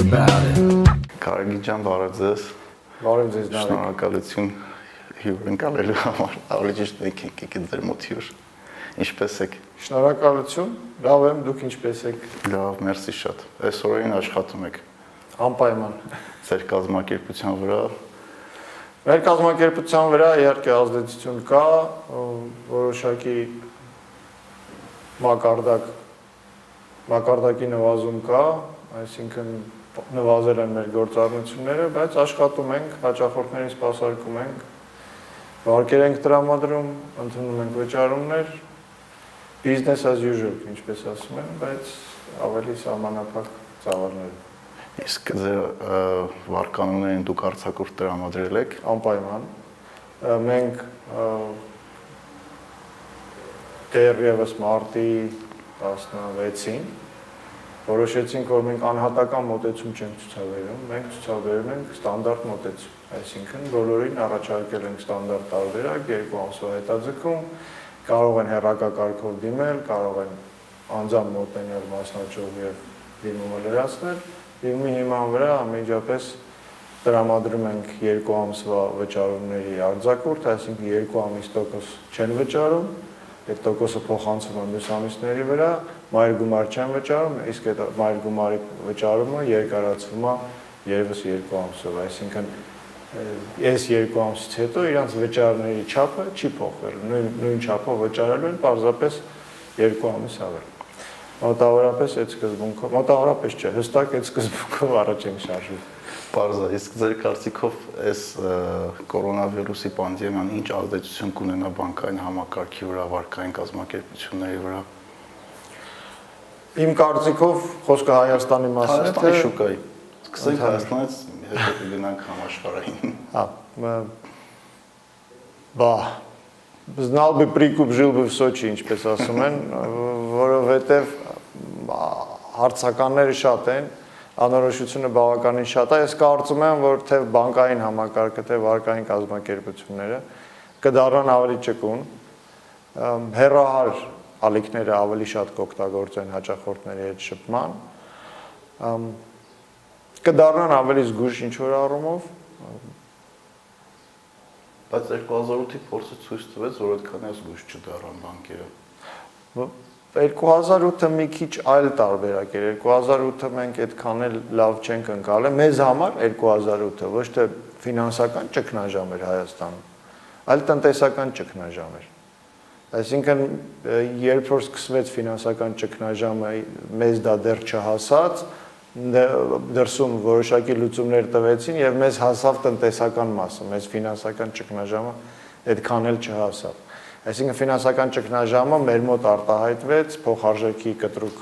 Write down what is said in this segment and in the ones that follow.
about it. Կարագի ջան, բարև ձեզ։ Բարև ձեզ Նարեկ։ Շնորհակալություն հյուրընկալելու համար։ Ավելի ճիշտ եք եկեք ձեր մոտ հյուր։ Ինչպե՞ս եք։ Շնորհակալություն։ Լավ եմ, դուք ինչպե՞ս եք։ Լավ, մերսի շատ։ Այսօրին աշխատում եք Անպայման։ ձեր կազմակերպության վրա։ Մեր կազմակերպության վրա իհարկե ազդեցություն կա, որոշակի մակարդակ մակարդակի նվազում կա, այսինքն նվազել են մեր գործառնությունները, բայց աշխատում ենք, հաճախորդներին սպասարկում ենք, վարկեր ենք տրամադրում, ընդունում ենք վճարումներ, business as usual, ինչպես ասում են, բայց ավելի սահմանափակ ծավալներով։ Իսկ ձեր վարկանոններին դուք արցակուրտ տրամադրել եք։ Անպայման մենք դեռևս մարտի 16-ին որոշեցինք, որ մենք անհատական մոտեցում չենք ցուցաբերում, մենք ցուցաբերում ենք ստանդարտ մոտեցում, այսինքն բոլորին առաջարկել ենք ստանդարտ տարբերակ, երկու ամսվա հետաձգում, կարող են հերակակարգով դիմել, կարող են անձամբ մոտենալ մասնաճյուղ եւ դիմումը լրացնել, դիմի հիման վրա անմիջապես տրամադրում ենք երկու ամսվա վճարումների արձակուրդ, այսինքն երկու ամիս տոկոս չեն վճարում, այդ տոկոսը փոխանցվում է մյուս ամիսների վրա, մայր գումար չեն վճարում, իսկ այդ մայր գումարի վճարումը երկարացվում է երևս երկու ամսով, այսինքն այս երկու ամսից հետո իրանց վճարների չափը չի փոխվել, նույն նույն չափով վճարելու են պարզապես երկու ամիս ավել։ Մոտավորապես այդ սկզբունքով, մոտավորապես չէ, հստակ այդ սկզբունքով առաջ ենք շարժվում։ Պարզա, իսկ ձեր կարծիքով այս կորոնավիրուսի պանդեմիան ինչ ազդեցություն կունենա բանկային համակարգի վրա, վարկային կազմակերպությունների վրա Իմ կարծիքով խոսքը Հայաստանի մասին է, թե շուկայի։ Սկսենք Հայաստանից, հետո կգնանք համաշխարհային։ Հա, բա Знал бы прикуп, жил бы в Сочи, ինչպես ասում են, որովհետև հարցականները շատ են, անորոշությունը բավականին շատ է։ Ես կարծում եմ, որ թե բանկային համակարգը, թե վարկային կազմակերպությունները կդառնան ավելի ճկուն, հերահար ալիքները ավելի շատ կօգտագործեն հաճախորդների հետ շփման, կդառնան ավելի զգույշ ինչ որ առումով, Բայց 2008-ի փորձը ցույց տվեց, որ այդքան էլ զգույշ չդառան բանկերը։ 2008-ը մի քիչ այլ տարբերակ էր։ 2008-ը մենք այդքան էլ լավ չենք ընկալել։ Մեզ համար 2008-ը ոչ թե ֆինանսական ճգնաժամ էր Հայաստանում, այլ տնտեսական ճգնաժամ էր։ Այսինքն երբ որ սկսվեց ֆինանսական ճգնաժամը, մեզ դա դեռ չհասած, դրսում որոշակի լուծումներ տվեցին եւ մեզ հասավ տնտեսական մասը, մեզ ֆինանսական ճգնաժամը այդքան էլ չհասավ։ Այսինքն ֆինանսական ճգնաժամը մեր մոտ արտահայտվեց փոխարժեքի կտրուկ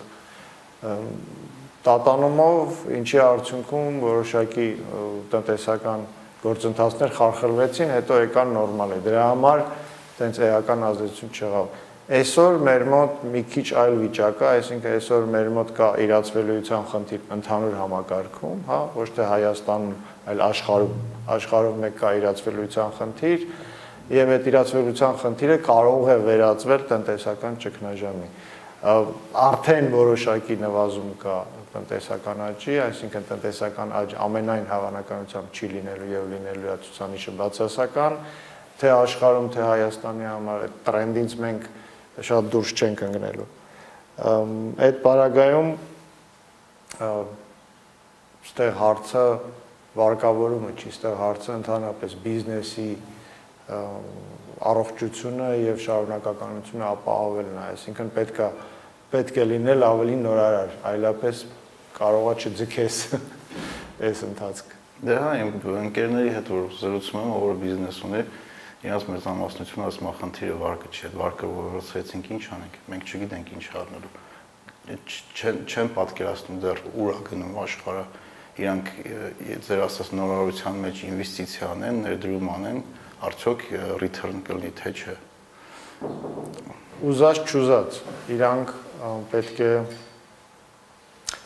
տատանումով, ինչի արդյունքում որոշակի տնտեսական գործընթացներ խարխլվեցին, հետո եկան նորմալի։ Դրա համար տենց էական ազդեցություն չեղավ։ Այսօր մեր մոտ մի քիչ այլ վիճակ է, այսինքն այսօր մեր մոտ կա իրացվելիության խնդիր ընդհանուր համակարգում, հա, ոչ թե Հայաստանում, այլ աշխարհում, աշխարհով մեկ կա իրացվելիության խնդիր, եւ այդ իրացվելիության խնդիրը կարող է վերածվել տնտեսական ճգնաժամի։ Արդեն որոշակի նվազում կա տնտեսական աճի, այսինքն տնտեսական աճ ամենայն հավանականությամբ չի լինելու եւ լինելու է ցուցանիշը բացասական, թե աշխարհում, թե Հայաստանի համար այդ տրենդից մենք շատ դուրս չենք ընկնելու։ Այդ պարագայում ստեղ հարցը վարկավորումը չի, ստեղ հարցը ընդհանրապես բիզնեսի առողջությունը եւ շարունակականությունը ապահովելն է, այսինքն պետքա պետք է լինել ավելի նորարար, այլապես կարողա չձգես այս ընթացքը։ Դե հա, իմ ընկերների հետ որ զրուցում եմ, որ բիզնես ունի, իրաց մեծամասնությունը ասում է խնդիրը վարկը այդ վարկը որոցեցինք ինչ անենք, մենք չգիտենք ինչ առնելու։ Չեն չեն պատկերացնում դեռ ուր է գնում աշխարհը։ Իրանք ձեր ասած նորարարության մեջ ինվեստիցիա անեն, ներդրում անեն, արդյոք return կլինի թե չէ։ Ուզած չուզած, իրանք պետք է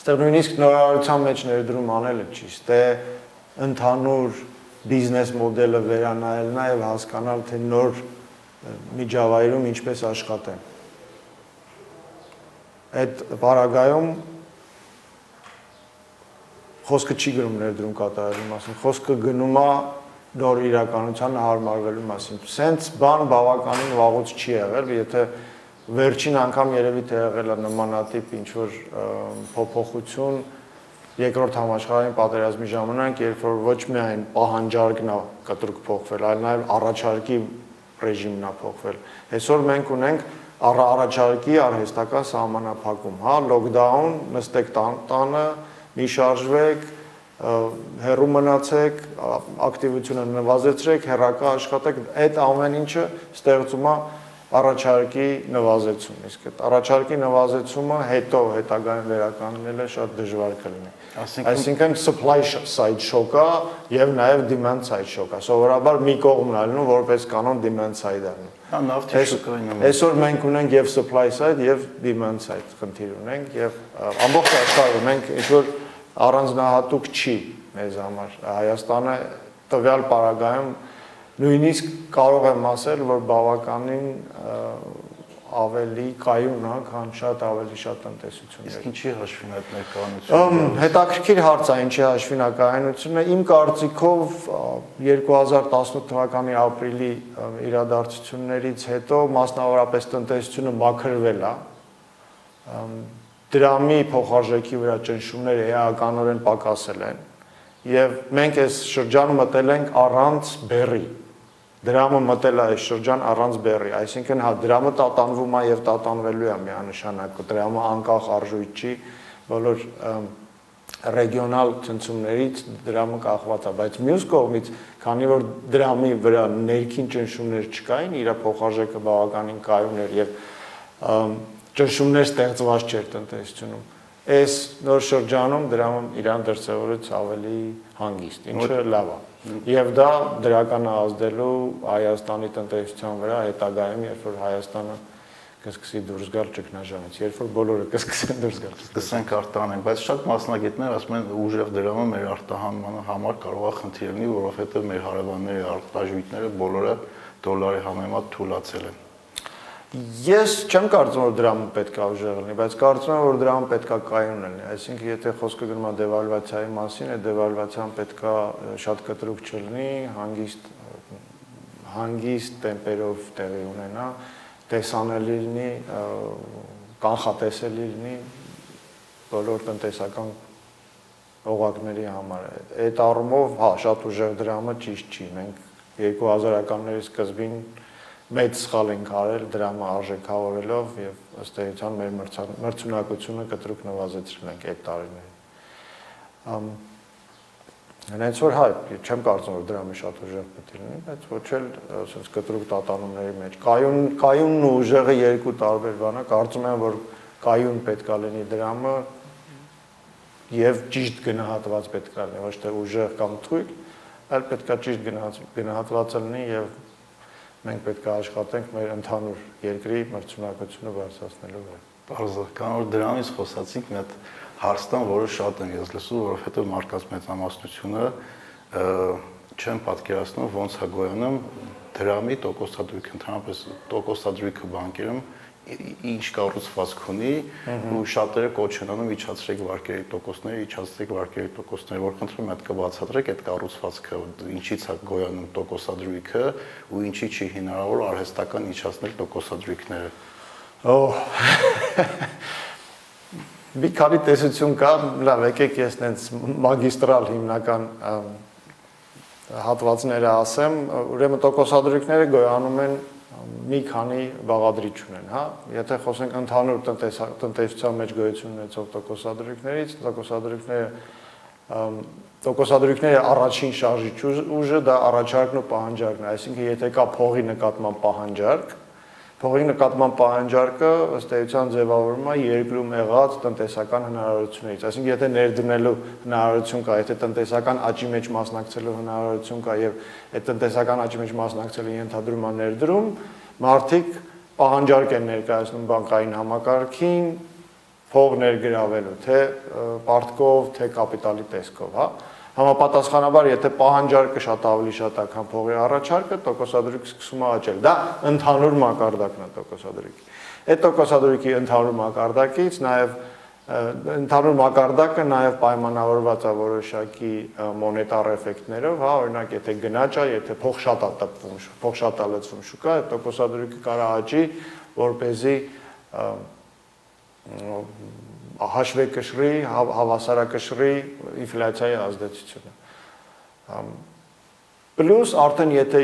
Ստեղ նույնիսկ նորարարության մեջ ներդրում անելը չի, ստե ընդհանուր բիզնես մոդելը վերանայելն է եւ հասկանալ թե նոր միջավայրում ինչպես աշխատեն։ Այդ բարագայում խոսքը չի գնում ներդրում կատարելու մասին, խոսքը գնում է նոր իրականության հարմարվելու մասին։ Սենց բան բավականին վաղուց չի եղել, եթե վերջին անգամ երևի թե եղել է նմանատիպ ինչ որ փոփոխություն երկրորդ համաշխարհային պատերազմի ժամանակ, երբ որ ոչ միայն պահանջարկն է կտրուկ փոխվել, այլ նաև առաջարկի ռեժիմն է փոխվել։ Այսօր մենք ունենք առաջարկի արհեստական սահմանափակում, հա, լոկդաուն, նստեք տանը, մի շարժվեք, հերու մնացեք, ակտիվությունը նվազեցրեք, հերակա աշխատեք, այդ ամեն ինչը ստեղծում է առաջարկի նվազեցում, իսկ այդ առաջարկի նվազեցումը հետո հետագայում վերականգնելը շատ դժվար կլինի։ Այսինքն supply side shock-ը եւ նաեւ demand side shock-ը։ Սովորաբար մի կողմն ալնում որպես կանոն demand side-ը։ Հա նավթի շուկային։ Այսօր մենք ունենք եւ supply side եւ demand side խնդիր ունենք եւ ամբողջ աշխարհում մենք ինչ որ առանձնահատուկ չի մեզ համար։ Հայաստանը տվյալ պարագայում նույնիսկ կարող եմ ասել, որ բավականին ավելի կայուն է, քան շատ ավելի շատ տնտեսություններ։ Իսկ ինչի հաշվին այդ ներկայությունը։ Հետաքրքիր հարց է, ինչի հաշվին է կայունությունը։ Իմ կարծիքով 2018 թվականի ապրիլի իրադարձություններից հետո մասնավորապես տնտեսությունը մաքրվել է։ Դրամի փոխարժեքի վրա ճնշումները էականորեն պակասել են եւ մենք այս շրջանում մտել ենք առանց բերի դրամը մտել է այս շրջան առանց բերի, այսինքն հա դրամը տատանվում է եւ տատանվելու է միանշանակ, դրամը անկախ արժույթ չի, բոլոր ռեգիոնալ ցնցումներից դրամը կախված է, բայց մյուս կողմից, քանի որ դրամի վրա ներքին ճնշումներ չկային, իր փոխարժեքը բավականին կայուն էր եւ ճնշումներ ստեղծված չէր տնտեսությունում այս նոր շրջանում դրամը իրան դրսևորեց ավելի հանգիստ, ինչը լավ է։ Եվ դա դրական է ազդելու Հայաստանի տնտեսության վրա հետագայում, երբ որ Հայաստանը կսկսի դուրս գալ ճգնաժամից, երբ որ բոլորը կսկսեն դուրս գալ։ Սկսենք արտահանել, բայց շատ մասնագետներ ասում են ուժեղ դրամը մեր արտահանման համար կարող է խնդիր լինի, որովհետև մեր հարևանների արտաժույթները բոլորը դոլարի համեմատ թուլացել են։ Ես չեմ կարծում որ դրամը պետք է ուժեղ լինի, բայց կարծում եմ որ դրամը պետք է կայուն լինի։ Այսինքն եթե խոսքը գնում է դեվալվացիայի մասին, այդ դեվալվացիան պետք է շատ կտրուկ չլինի, հանգիստ հանգիստ տեմպերով տեղի ունենա, տեսանելի լինի, կանխատեսելի լինի բոլոր տնտեսական օղակների համար։ Այդ առումով, հա, շատ ուժեղ դրամը ճիշտ չի։ Մենք 2000-ականների սկզբին մեծ սխալ ենք արել դրամը արժեքավորելով եւ ըստ էության մեր մրցունակությունը կտրուկ նվազեցրել ենք այդ տարիներին։ Հենց որ հայ, չեմ կարծում որ դրամը շատ ուժեղ պետք է լինի, բայց ոչ էլ ասես կտրուկ տատանումների մեջ։ Կայուն կայունն ու ուժեղը երկու տարբեր բան է, կարծում եմ որ կայուն պետք է լինի դրամը եւ ճիշտ գնահատված պետք է լինի, ոչ թե ուժեղ կամ թույլ, այլ պետք է ճիշտ գնահատված լինի եւ մենք պետք է աշխատենք մեր ընդհանուր երկրի մրցունակությունը բարձրացնելու վրա։ Բարձր, կան որ դրանից խոսացինք մի հատ հարստան, որը շատ եմ ես լսում, որովհետև մարդկանց մեծամասնությունը չեմ պատկերացնում ոնց է գոյանում դրամի տոկոսադրույքը, ընդհանրապես տոկոսադրույքը բանկերում ինչ կառուցվածք ունի ու շատերը կոչ են անում իջացրեք վարկերի տոկոսները, իջացրեք վարկերի տոկոսները, որ խնդրում եմ այդ կբացատրեք այդ կառուցվածքը, ինչից է գոյանում տոկոսադրույքը ու ինչի չի հնարավոր արհեստական իջացնել տոկոսադրույքները։ Օ Մի քանի տեսություն կա, լավ, եկեք ես տենց մագիստրալ հիմնական հատվածները ասեմ, ուրեմն տոկոսադրույքները գոյանում են մի քանի բաղադրիչ ունեն, հա։ Եթե խոսենք ընդհանուր տնտեսության մեջ գոյություն ունեցող տոկոսադրույքներից, տոկոսադրույքները տոկոսադրույքների առաջին շարժիչ ուժը դա առաջարկն ու պահանջարկն է, այսինքն եթե կա փողի նկատմամբ պահանջարկ, փողի նկատմամբ պահանջարկը ըստ էության ձևավորվում է երկրում եղած տնտեսական հնարավորություններից, այսինքն եթե ներդնելու հնարավորություն կա, եթե տնտեսական աճի մեջ մասնակցելու հնարավորություն կա եւ այդ տնտեսական աճի մեջ մասնակցելը ենթադրում է ներդրում, մարդիկ պահանջարկ են ներկայացնում բանկային համակարգին փող ներգրավելու, թե պարտկով, թե կապիտալի տեսքով, հա Համապատասխանաբար, եթե պահանջարկը շատ ավելի շատ է, քան փողի առաջարկը, տոկոսադրույքը սկսում է աճել։ Դա ընդհանուր մակարդակն է տոկոսադրույքի։ Այդ տոկոսադրույքի ընդհանուր մակարդակից նաև ընդհանուր մակարդակը նաև պայմանավորված է որոշակի մոնետար էֆեկտներով, հա, օրինակ, եթե գնաճ է, եթե փող շատ է տպվում, փող շատ է լցվում շուկա, տոկոսադրույքը կարա աճի, որ เป զի հաշվե կշռի, հավասարակշռի ինֆլյացիայի ազդեցությունը։ Պլյուս արդեն եթե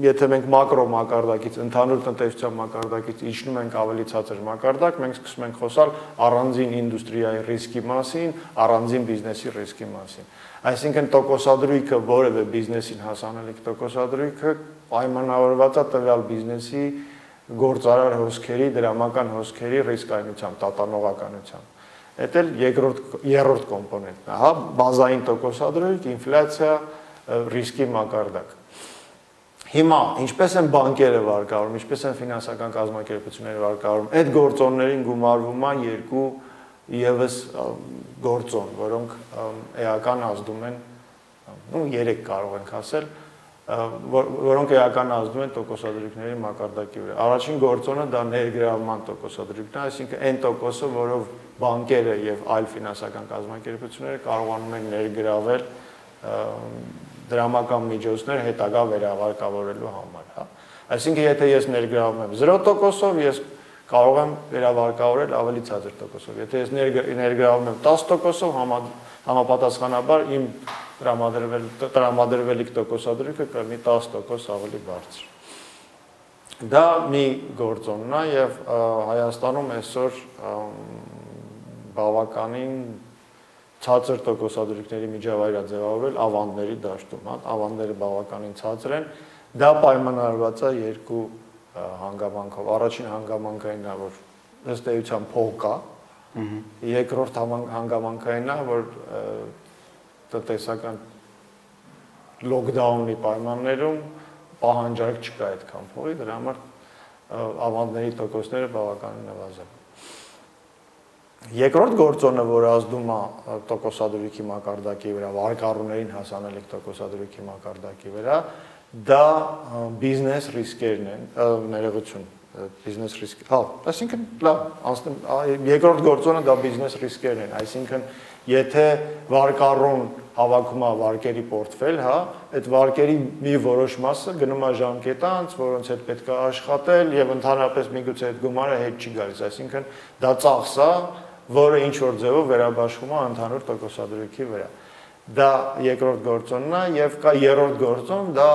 եթե մենք մակրո մակարդակից, ընդհանուր տնտեսության մակարդակից իջնում ենք ավելի ցածր մակարդակ, մենք սկսում ենք խոսալ առանձին ինդուստրիայի ռիսկի մասին, առանձին բիզնեսի ռիսկի մասին։ Այսինքն տոկոսադրույքը որևէ բիզնեսին հասանելիք տոկոսադրույքը պայմանավորված է տվյալ բիզնեսի գործարար հոսքերի, դրամական հոսքերի ռիսկայնությամբ, տատանողականությամբ։ Դա էլ երկրորդ երրորդ կոմպոնենտն է, հա, բազային տոկոսադրույք, ինֆլյացիա, ռիսկի մակարդակ։ Հիմա ինչպես են բանկերը վարկարում, ինչպես են ֆինանսական կազմակերպությունները վարկարում, այդ գործոններին գումարվում է երկու եւս գործոն, որոնք էական ազդում են, ну 3 կարող ենք ասել, որոնք էական ազդում են տոկոսադրույքների մակարդակի վրա։ Առաջին գործոնը դա ներգրավման տոկոսադրույքն է, այսինքն այն տոկոսը, որով բանկերը եւ այլ ֆինանսական կազմակերպությունները կարողանում են ներգրավել դրամական միջոցներ հետագա վերավարկավորելու համար, հա։ Այսինքն եթե ես ներգրավում եմ 0%-ով, ես կարող եմ վերավարկավորել ավելի ցածր տոկոսով։ Եթե ես ներգրավում եմ 10%-ով, համա, համապատասխանաբար իմ տրամադրվել տրամադրվելիք տոկոսադրույքը կլինի 10% ավելի բարձր։ Դա մի գործոնն է եւ Հայաստանում այսօր բավականին ցածր տոկոսադրույքների միջավայր է ձևավորվել ավանդների դաշտում, հա, ավանդները բավականին ցածր են։ Դա պայմանավորված է երկու հանգամանքով։ Առաջին հանգամանքային է, որ ըստ էության փող կա։ Երկրորդ հանգամանքային է, որ տնտեսական լոկդաունի պայմաններում պահանջարկ չկա այդքան փողի, դրա համար ավանդների տոկոսները բավականին նվազել Երկրորդ գործոնը, որը ազդում է տոկոսադրույքի մակարդակի վրա, վարկառուներին հասանելիք տոկոսադրույքի մակարդակի վրա, դա բիզնես ռիսկերն են, ներողություն, բիզնես ռիսկ։ Հա, այսինքն լավ, անցնում երկրորդ գործոնը դա բիզնես ռիսկերն են, այսինքն եթե վարկառուն հավաքում է վարկերի պորտֆել, հա, այդ վարկերի մի որոշ մասը գնում է ժամկետանց, որոնց հետ պետք է աշխատել եւ ընդհանրապես միգուցե այդ գումարը հետ չի գալիս, այսինքն դա ծախս է, որը ինչ որ ձևով վերաբաշխում է ընդհանուր տոկոսադրույքի վրա։ Դա երկրորդ գործոնն է եւ կա երրորդ գործոն, դա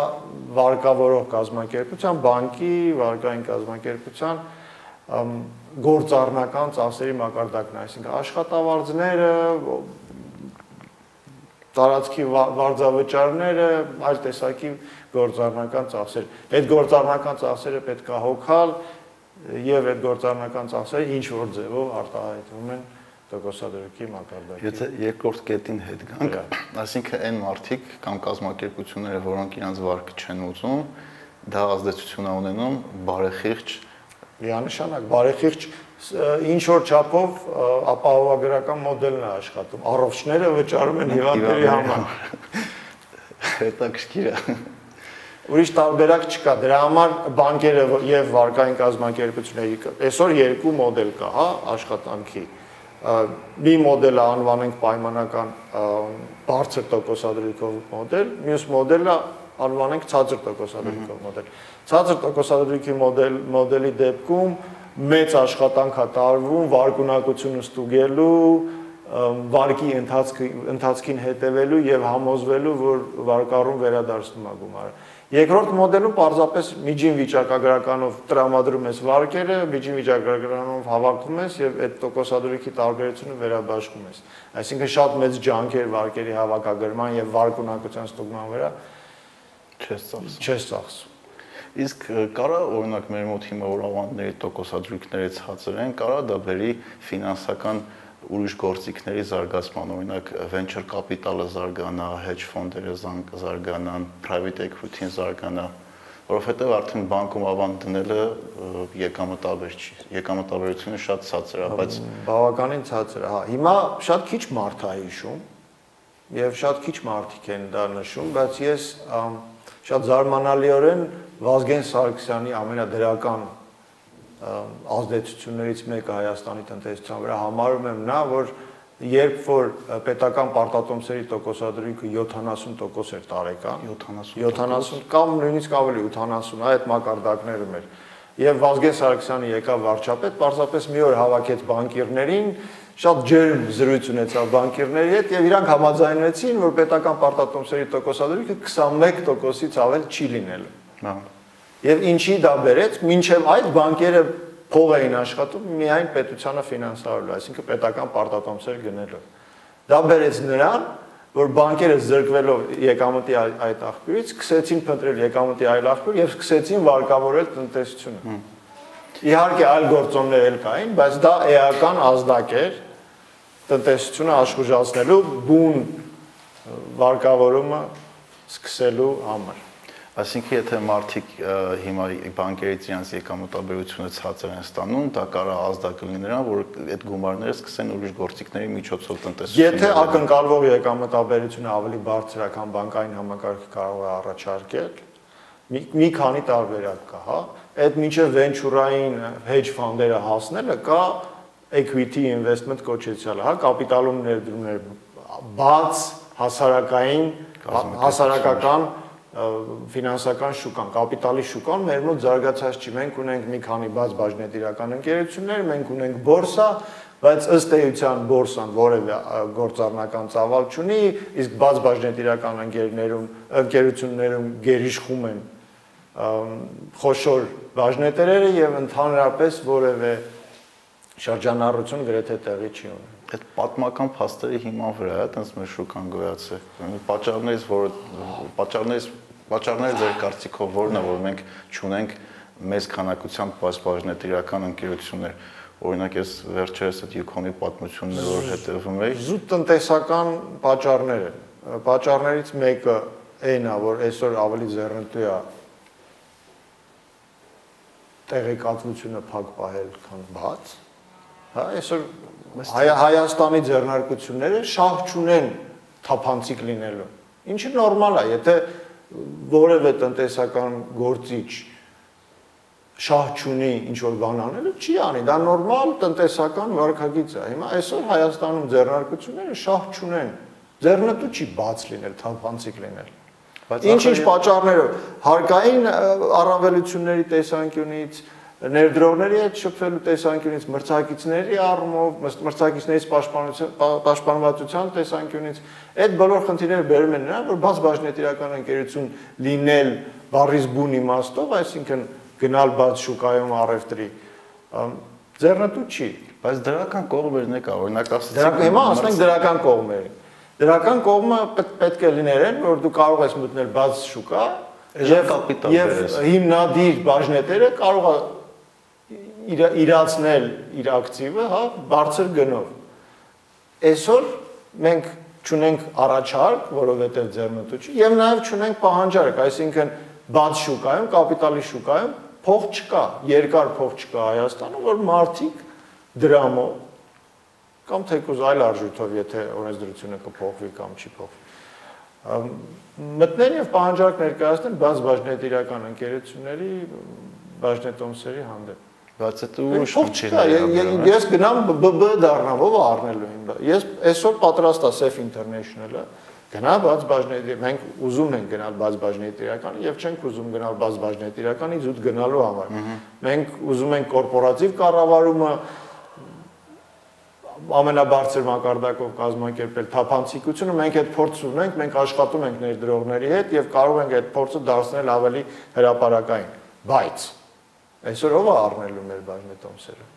վարկավորող կազմակերպության, բանկի, վարկային կազմակերպության գործառնական ծախսերի մակարդակն է, այսինքն աշխատավարձները, տարածքի վարձավճարները, այլ տեսակի գործառնական ծախսեր։ Այդ գործառնական ծախսերը պետք է հոգալ եւ այդ գործառնական ծախսերը ինչ որ ձևով արտահայտվում են տոկոսադրույքի մակարդակի։ Եթե երկրորդ կետին հետ գանք, այսինքն այն մարդիկ կամ կազմակերպությունները, որոնք իրանց վարկը չեն ուզում, դա ազդեցություն է ունենում բարեխիղճ միանշանակ բարեխիղճ ինչ որ չափով ապահովագրական մոդելն է աշխատում։ Առողջները վճարում են հիվանդների համար։ Հետաքրքիր է ուրիշ տարբերակ չկա։ Դրա համար բանկերը եւ վարկային կազմակերպությունների այսօր երկու մոդել կա, հա, աշխատանքի։ Մի մոդելը անվանենք պայմանական բարձր տոկոսադրույքով մոդել, մյուս մոդելը անվանենք ցածր տոկոսադրույքով մոդել։ Ցածր տոկոսադրույքի մոդել մոդելի դեպքում մեծ աշխատանք է տարվում վարկունակությունը ստուգելու, վարկի ընթացքի ընթացքին հետևելու եւ համոզվելու, որ վարկառուն վերադարձնում է գումարը։ Երկրորդ մոդելում պարզապես միջին վիճակագրականով տրամադրում ես վարկերը, միջին վիճակագրականով հավաքում ես եւ այդ տոկոսադրույքի տարբերությունը վերաբաշխում ես։ Այսինքն շատ մեծ ջանքեր վարկերի հավաքագրման եւ վարկունակության ստուգման վրա չես ծախսում։ Չես ծախսում։ Իսկ կարա օրինակ մեր մոտ հիմա որ ավանդների տոկոսադրույքները ցածր են, կարա դա բերի ֆինանսական ուրիշ գործիքների զարգացման, օրինակ venture capital-ը զարգանա, hedge ֆոնդերը զարգանան, private equity-ն զարգանա, որովհետև արդեն բանկում ավանդ դնելը եկամտաբեր չի։ Եկամտաբերությունը շատ ցածր է, բայց բավականին ցածր է, հա։ Հիմա շատ քիչ մարդ է հիշում եւ շատ քիչ մարդիկ են դա նշում, բայց ես շատ զարմանալիորեն Վազգեն Սարգսյանի ամենադրական ազդեցություններից մեկը Հայաստանի տնտեսության վրա համարում եմ նա, որ երբ որ պետական պարտատոմսերի տոկոսադրույքը 70% էր տարեկան 70 70 կամ նույնիսկ ավելի 80 այդ մակարդակներում էր եւ Վազգեն Սարգսյանը եկավ վարչապետ, պարզապես մի օր հավաքեց բանկիրներին, շատ ջերմ զրույց ունեցավ բանկիրների հետ եւ իրանք համաձայնվեցին, որ պետական պարտատոմսերի տոկոսադրույքը 21%-ից ավել չի լինելու։ Հա։ Եվ ինչի դա բերեց, մինչև այդ բանկերը փող էին աշխատում միայն պետությանը ֆինանսավորելու, այսինքն պետական պարտատոմսեր գնելով։ Դա բերեց նրան, որ բանկերը զրկվելով եկամտի այդ աղբյուրից սկսեցին փնտրել եկամտի այլ աղբյուր եւ սկսեցին վարկավորել տնտեսությունը։ Իհարկե այլ գործոններ էլ կային, բայց դա էական ազդակ էր տնտեսությունը աշխուժացնելու բուն վարկավորումը սկսելու համար։ Այսինքն եթե մարդիկ հիմա բանկերից իրենց եկամտաբերությունը ցածր են ստանում, դա կարող է ազդակ լինի նրան, որ այդ գումարները սկսեն ուրիշ գործիքների միջոցով տնտեսություն։ Եթե ակնկալվող եկամտաբերությունը ավելի բարձր է, քան բանկային համակարգը կարող է առաջարկել, մի, մի քանի տարբերակ կա, հա։ Այդ միջև venture-ային hedge fund-երը հասնելը կա equity investment կոչեցյալը, հա, կապիտալում ներդրումներ բաց հասարակային հասարակական ֆինանսական շուկան, կապիտալի շուկան մեր մոտ զարգացած չի։ Մենք ունենք մի քանի բաց բաժնետիրական ընկերություններ, մենք ունենք բորսա, բայց ըստ էության բորսան որևէ գործառնական ծավալ չունի, իսկ բաց բաժնետիրական ընկերներում ընկերություններում գերիշխում են խոշոր բաժնետերերը եւ ընդհանրապես որևէ շրջանառություն գրեթե տեղի չի ունի այդ պատմական փաստերի հիման վրա է այտենց մեր շուկան գոյացել։ Պատճառներից, որ պատճառներից Պատճառները ձեր կարծիքով ո՞րն է, որ մենք ճունենք մեծ քանակությամբ բաժնետիրական ընկերություններ։ Օրինակ ես վերջերս այդ Yukon-ի պատմությունները որ հետևում էի, զուտ տնտեսական պատճառներ են։ Պատճառներից մեկը այն է, որ այսօր ավելի ձեռնտու է տեղեկատվությունը փակ պահել, քան բաց։ Հա, այսօր Հայ, Հայաստանի ձեռնարկությունները շահ չունեն թափանցիկ լինելու։ Ինչը նորմալ է, եթե որևէ տնտեսական գործիչ շահ չունի ինչ որ բան անելը չի անի դա նորմալ տնտեսական վարկագիծ է հիմա այսօր Հայաստանում ձեռնարկությունները շահ չունեն ձեռնտու չի բաց լինել թափանցիկ լինել ինչ-ինչ պատճառներով հարկային առավելությունների տեսանկյունից ներդրողների հետ շփվելու տեսանկյունից, մրցակիցների առումով, մրցակիցներից պաշտպանվածության տեսանկյունից, այդ բոլոր խնդիրները բերում են նրան, որ բաց բաժնետիրական ընկերություն լինել բառից բուն իմաստով, այսինքն գնալ բաց շուկայում առևտրի, ձեռնտու չի, բայց դրական կողմերն է կա, օրինակ ասեցիք։ Դրական հիմա ասենք դրական կողմերին։ Դրական կողմը պետք է լիներ են, որ դու կարող ես մտնել բաց շուկա, եւ կապիտալ եւ հիմնադիր բաժնետերը կարող է իր, իրացնել իր ակտիվը, հա, բարձր գնով։ Այսօր մենք ճունենք առաջարկ, որովհետև ձեռնտու չի, եւ նաեւ ճունենք պահանջարկ, այսինքն բաց շուկայում, կապիտալի շուկայում փող չկա, երկար փող չկա Հայաստանում, որ մարդիկ դրամով կամ թեկուզ այլ արժույթով, եթե օրենսդրությունը կփոխվի կամ չի փոխվի, մտնել եւ պահանջարկ ներկայացնել բաց բաժնետիրական ընկերությունների բաժնետոմսերի հանդեպ Բայց դա խնդիր է։ Ես գնամ ԲԲ դառնամ, ով առնելու իմ։ Ես այսօր պատրաստ եմ Safe International-ը, գնա բաց բաժնետի, մենք ուզում ենք գնալ բաց բաժնետիրականի եւ չենք ուզում գնալ բաց բաժնետիրականի զուտ գնալու համար։ Մենք ուզում ենք կորպորատիվ կառավարումը ամենաբարձր մակարդակով կազմակերպել թափանցիկությունը, մենք այդ փորձը ունենք, մենք աշխատում ենք ներդրողների հետ եւ կարող ենք այդ փորձը դարձնել ավելի հրաապարակային։ Բայց Այսօր ով է առնելու մեր բաժնետոմսերը։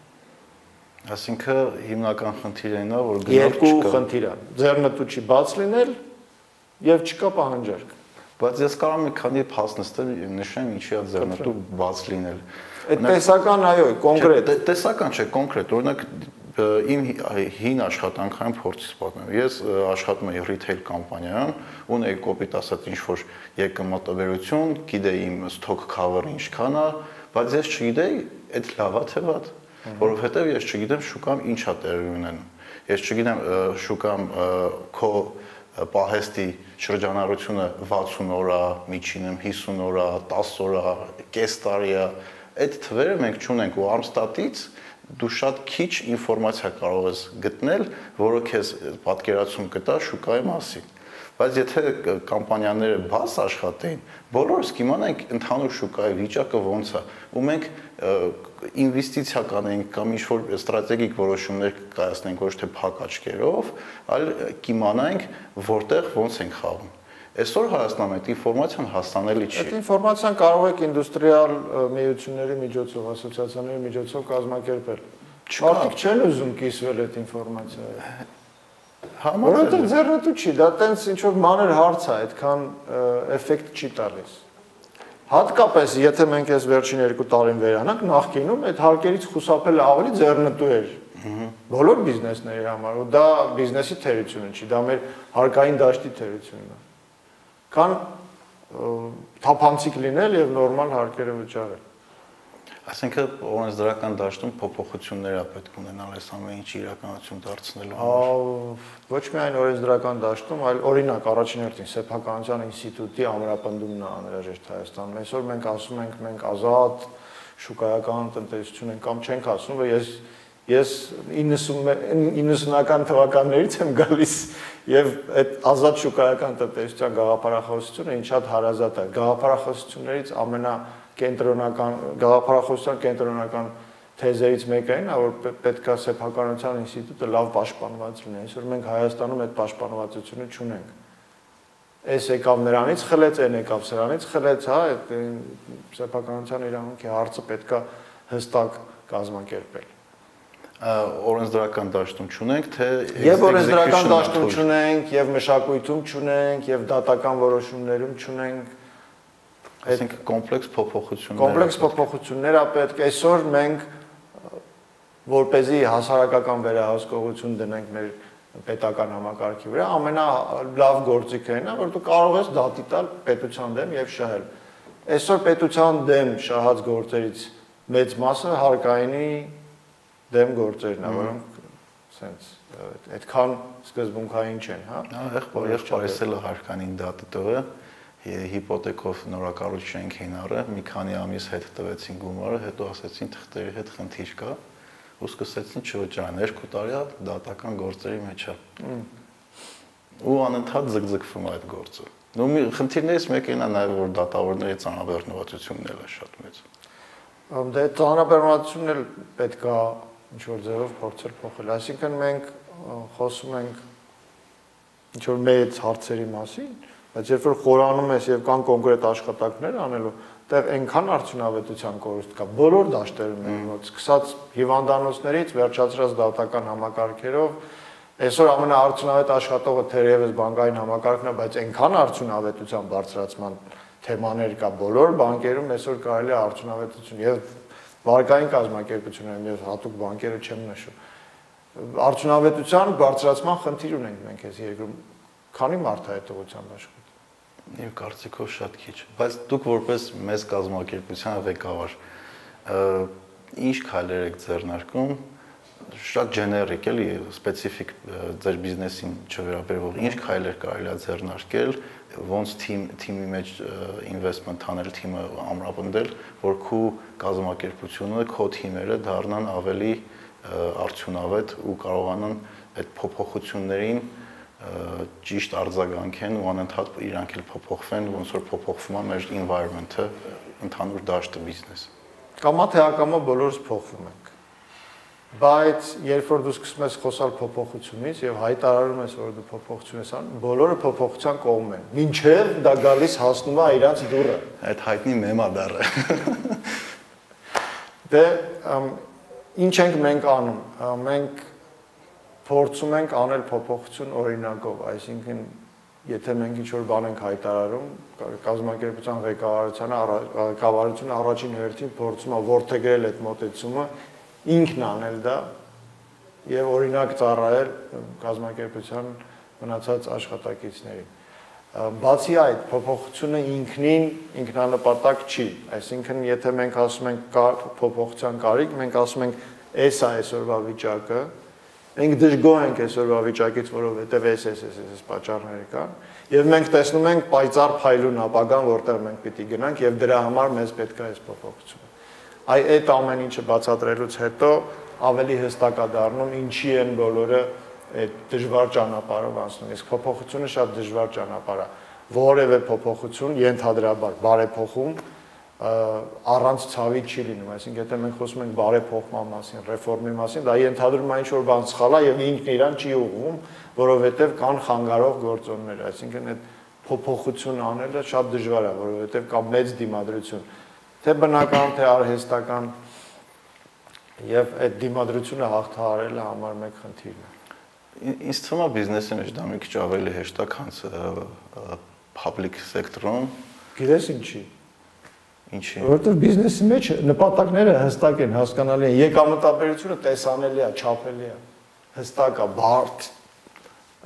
Այսինքն հիմնական խնդիրը նա որ գնալ չկա։ Երկու խնդիր է։ Ձեռնտու չի բաց լինել եւ չկա պահանջարկ։ Բայց ես կարող եմ մի քանի փաս նստել նշեմ ինչի է ձեռնտու բաց լինել։ Այդ տեսական այո, կոնկրետ։ Տեսական չէ, կոնկրետ։ Օրինակ իմ հին աշխատանքային փորձից պատմեմ։ Ես աշխատում եմ retail կամպանիայում, ունեի կոպիտ ասած ինչ որ եկամտաբերություն, գիտեի իմ stock cover-ը ինչքան է, բայց ես չգիտեի այդ լավա թե վատ, որովհետև ես չգիտեմ շուկամ ինչա տեղի ունենում։ Ես չգիտեմ շուկամ քո պահեստի շրջանառությունը 60 օր է, միջինում 50 օր է, 10 օր է, կես տարի է, Այդ թվերը մենք չունենք ու Armstat-ից դու շատ քիչ ինֆորմացիա կարող ես գտնել, որը քեզ պատկերացում կտա շուկայի մասին բայց եթե կամպանիաները բաց աշխատեին, բոլորս կիմանայինք ընդհանուր շուկայի վիճակը ոնց է, ու մենք ինվեստիցիա կանենք կամ ինչ-որ ստրատեգիկ որոշումներ կայացնենք ոչ թե փակ աչքերով, այլ կիմանայինք որտեղ ոնց ենք խաղում։ Այսօր Հայաստանում այդ ինֆորմացիան հասանելի չի։ Այդ ինֆորմացիան կարող եք ինդուստրիալ միությունների միջոցով, ասոցիացիաների միջոցով կազմակերպել։ Մարդիկ չեն ուզում կիսվել այդ ինֆորմացիայով։ Որովհետև ձեռնտու չի, դա տենց ինչ որ մանր հարց է, այդքան էֆեկտ չի տալիս։ Հատկապես եթե մենք այս վերջին 2 տարին վերանանք, նախկինում այդ հարկերից խուսափելը ավելի ձեռնտու էր։ Բոլոր բիզնեսների համար, ու դա բիզնեսի թերությունը չի, դա մեր հարկային դաշտի թերությունն է։ Կան թափանցիկ լինել եւ նորմալ հարկերը վճարել։ Այսինքն օրենսդրական դաշտում փոփոխություններ է պետք ունենալ այս ամեն ինչ իրականություն դարձնելու համար։ Ոչ միայն օրենսդրական դաշտում, այլ օրինակ առաջին հերթին սեփականության ինստիտուտի ամրապնդումն է անհրաժեշտ Հայաստանում։ Այսօր մենք ասում ենք մենք ազատ շուկայական տնտեսություն ենք կամ չենք ասում, որ ես ես 90 90-ական թվականներից եմ գալիս եւ այդ ազատ շուկայական տնտեսության գաղափարախոսությունը ինձ շատ հարազատ է։ Գաղափարախոսություններից ամենա կենտրոնական գաղափարախոսության կենտրոնական թեզերից մեկը այն է, որ պետքա սեփականության ինստիտուտը լավ պաշտպանված լինի։ Այսօր մենք Հայաստանում այդ պաշտպանվածությունը չունենք։ Այս եկավ նրանից խլեց, այն եկավ սրանից խլեց, հա, այդ սեփականության իրավունքի հարցը պետքա հստակ կազմակերպել օրենսդրական դաշտում չունենք, թե եւ օրենսդրական դաշտում չունենք, եւ մշակույթում չունենք, եւ դատական որոշումներում չունենք, Այսինքն կոմպլեքս փոփոխություններ։ Կոմպլեքս փոփոխություններ է պետք։ Այսօր մենք որպեսզի հասարակական վերահսկողություն դնենք մեր պետական համակարգի վրա, ամենալավ գործիքը այն է, որ դու կարող ես դատի տալ պետության դեմ եւ շահել։ Այսօր պետության դեմ շահած գործերից մեծ մասը հարկայինի դեմ գործերն են, որոնք սենց այդքան սկզբունքային չեն, հա։ Հա, եղբայր, եղբայր, էսել հարկանին դատը տողը հիպոթեկով նորակառույց էին առը, մի քանի ամիս հետ տվեցին գումարը, հետո ասեցին թղթերի հետ խնդիր կա, ու սկսեցին չվճարել, երկու տարի դատական գործերի մեջ է։ Ու անընդհատ զգզգվում այդ գործը։ Նու մի խնդիրներից մեկն է նաև որ դատավորների ծանրաբեռնվածությունն էլ է շատ մեծ։ Դե ծանրաբեռնվածությունն էլ պետք է ինչ որ ձևով փորձել փոխել։ Այսինքն մենք խոսում ենք ինչ որ մեծ հարցերի մասին, Բայց երբ որ խորանում ես եւ կան կոնկրետ աշխատանքներ անելու, տեղ այնքան արդյունավետության կորուստ կա բոլոր դաշտերում մոտ, սկսած հիվանդանոցներից վերջացրած դատական համակարգերով, այսօր ամենաարդյունավետ աշխատողը թերևս բանկային համակարգն է, բայց այնքան արդյունավետության բարձրացման թեմաներ կա բոլոր բանկերում, այսօր կարելի է արդյունավետություն եւ վարկային կազմակերպություններում եւ հատուկ բանկերը չեմ նշում արդյունավետության բարձրացման խնդիր ունենք մենք այս երկրում քանի մարդ է այդ ուղղությամբ աշխատում Իմ կարծիքով շատ քիչ, բայց դուք որպես մեծ կազմակերպության ղեկավար ինչ քայլեր եք ձեռնարկում շատ ջեներիկ էլի սպეციფიկ ձեր բիզնեսին չվերաբերվող ինչ քայլեր կարելի է ձեռնարկել ոնց թիմ թիմի մեջ ինվեստմենտ անել թիմը ամրապնդել որ քո կազմակերպությունը քո թիմերը դառնան ավելի արդյունավետ ու կարողանան այդ փոփոխություններին ճիշտ արձագանքեն ու անընդհատ իրանք էլ փոփոխվեն, ոնց որ փոփոխվում է մեր environment-ը, ընդհանուր դաշտը բիզնես։ Կամա թե ակամա բոլորս փոխվում ենք։ Բայց երբ որ դու սկսում ես խոսալ փոփոխությունից եւ հայտարարում ես, որ դու փոփոխություն ես անում, բոլորը փոփոխության կողմ են։ Մինչև դա գալիս հասնում է իրանց դուրը։ Այդ հայտնի մեմա դառը։ Դե ինչ ենք մենք անում։ Մենք փորձում ենք անել փոփոխություն օրինակով, այսինքն եթե մենք ինչ որ բան ենք հայտարարում, կազմակերպության ղեկավարությանը ղեկավարությունը առաջին հերթին փորձում է որթեգրել այդ մոտեցումը, ինքն անել դա եւ օրինակ ծառայել կազմակերպության մնացած աշխատակիցներին։ Բացի այդ, փոփոխությունը ինքնին ինքնանպատակ չի, այսինքն եթե մենք ասում ենք փոփոխության կարիք, մենք ասում ենք այս այսօրվա վիճակը, այս Մենք դժգոհ ենք այսօրվա վիճակից, որովհետև էս էս էս էս պատճառները կան, եւ մենք տեսնում ենք պայծառ փայլուն ապագան, որտեղ մենք պիտի գնանք եւ դրա համար մեզ պետք է այս փոփոխությունը։ այ այդ ամեն ինչը բացատրելուց հետո ավելի հստակ է դառնում ինչի են բոլորը այդ դժվար ճանապարհով անցնում։ Իսկ փոփոխությունը շատ դժվար ճանապարհ է։ Որևէ փոփոխություն ենթադրաբար բարեփոխում առանց ցավի չի լինում, այսինքն եթե մենք խոսում ենք բարեփոխման մասին, ռեֆորմի մասին, դա ենթադրում է ինչ-որ բան սխալ է եւ ինքն իրան չի ուղղում, որովհետեւ կան խանգարող գործոններ, այսինքն այդ փոփոխություն անելը շատ դժվար է, որովհետեւ կա մեծ դիմադրություն, թե բնական, թե արհեստական եւ այդ դիմադրությունը հաղթահարելը համար մեկ խնդիրն է։ Ինձ թվում է բիզնեսի մեջ դա մի քիչ ավելի հեշտ է, քան public sector-ում։ Գիտես ինչի՞ Ինչի։ Որովհետև բիզնեսի մեջ նպատակները հստակ են, հասկանալի են։ Եկամտաբերությունը տեսանելի է, չափելի է։ Հստակ է, բարդ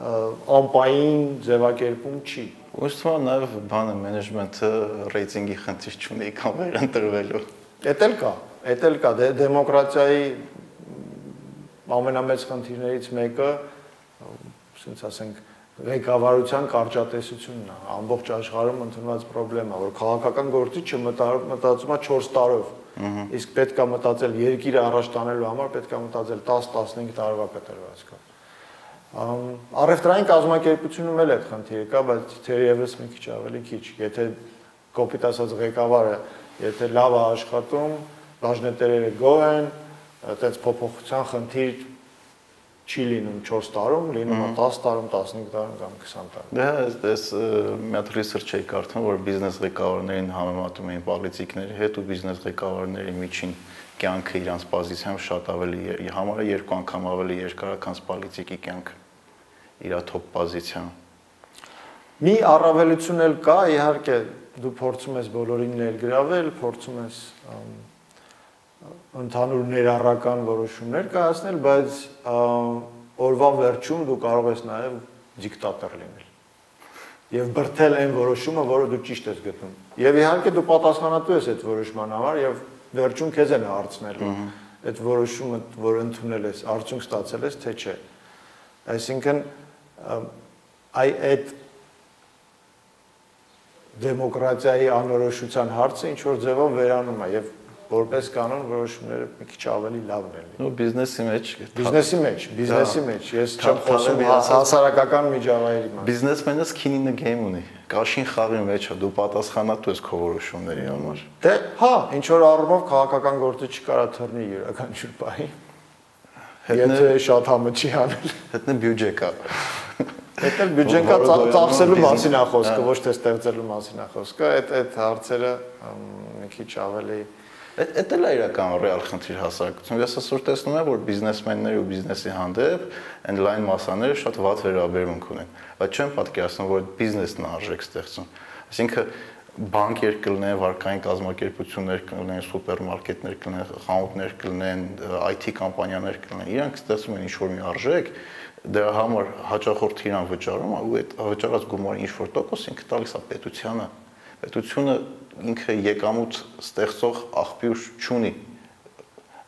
անպային ձևակերպում չի։ Ուսուցումը նաև բանը մենեջմենթը ռեյտինգի խնդիր չունի կամ վերընտրվելու։ Էդ էլ կա, էդ էլ կա, դե դեմոկրատիայի ամենամեծ խնդիրներից մեկը, ասենք ասենք, ղեկավարության կարճատեսությունն է ամբողջ աշխարհում ընդունված խնդրեմա որ քաղաքական գործիչը մտածում է 4 տարով իսկ պետք է մտածել երկիրը առաջ տանելու համար պետք է մտածել 10-15 տարվա կտրվածքով առևտրային կազմակերպությունում էլ այդ խնդիրը կա բայց թերևս մի քիչ ավելի քիչ եթե կոպիտ ասած ղեկավարը եթե լավ է աշխատում բաժնետերերը գոհ են այդպես փոփոխության խնդիր չի լինում 4 տարում, լինում է 10 տարում, 15 տարում կամ 20 տարում։ Դե այս մի հատ research էի կարդում, որ բիզնես ղեկավարներին համեմատում էին պոլիտիկների հետ ու բիզնես ղեկավարների միջին կյանքը իրանց պոզիցիայով շատ ավելի համարը երկու անգամ ավելի երկար է, քան պոլիտիկի կյանքը իր top պոզիցիան։ Մի առավելություն էլ կա, իհարկե, դու փորձում ես բոլորին ներգրավել, փորձում ես ընդհանուր ներառական որոշումներ կայացնել, բայց օրվա վերջում դու կարող ես նաև դիկտատոր լինել եւ բրթել այն որոշումը, որը դու ճիշտ ես գտնում։ Եվ իհարկե դու պատասխանատու ես այդ որոշման համար եւ վերջում քեզ են հարցնելու այդ որոշումը, որ ընդունել ես, արդյունք ստացել ես, թե չէ։ Այսինքն այ այդ դեմոկրատիայի անորոշության հարցը ինչ որ ձևով վերանում է եւ որպես կանոն որոշումները մի քիչ ավելի լավն են լինում։ Ու բիզնեսի մեջ, բիզնեսի մեջ, բիզնեսի մեջ, ես չեմ խոսում հասարակական միջավայրի մասին։ Բիզնեսմենը skin in the game ունի։ Կաշին խաղի մեջ է, դու պատասխանատու ես քո որոշումների համար։ Դե, հա, ինչ որ առումով քաղաքական գործը չկարա թռնի յուրաքանչյուր պահի։ Եթե շատ համը չի անել։ Հետն բյուջե կա։ Դա բյուջեն կա ծախսելու մասին է խոսքը, ոչ թե ստեղծելու մասին է խոսքը։ Այդ այդ հարցերը մի քիչ ավելի Այդ էլ է իրական ռեալ խնդիր հասարակություն։ Ես այսօր տեսնում եմ, որ բիզնեսմենների ու բիզնեսի հանդեպ այն լայն մասաները շատ վատ վերաբերմունք ունեն, բայց չեմ պատկերացնում, որ բիզնեսն արժեք ստեղծում։ Այսինքն բանկեր կլինեն, վարկային կազմակերպություններ կլինեն, սուպերմարկետներ կլինեն, խանութներ կլինեն, IT կամպանիաներ կլինեն, իրանք ստեղծում են ինչ-որ մի արժեք, դրա համար հաճախորդ իրան վճարում, ու այդ վճարած գումարի ինչ-որ տոկոս ինքը տալիս է պետությանը։ Պետությունը ինքը եկամուտ ստեղծող աղբյուր չունի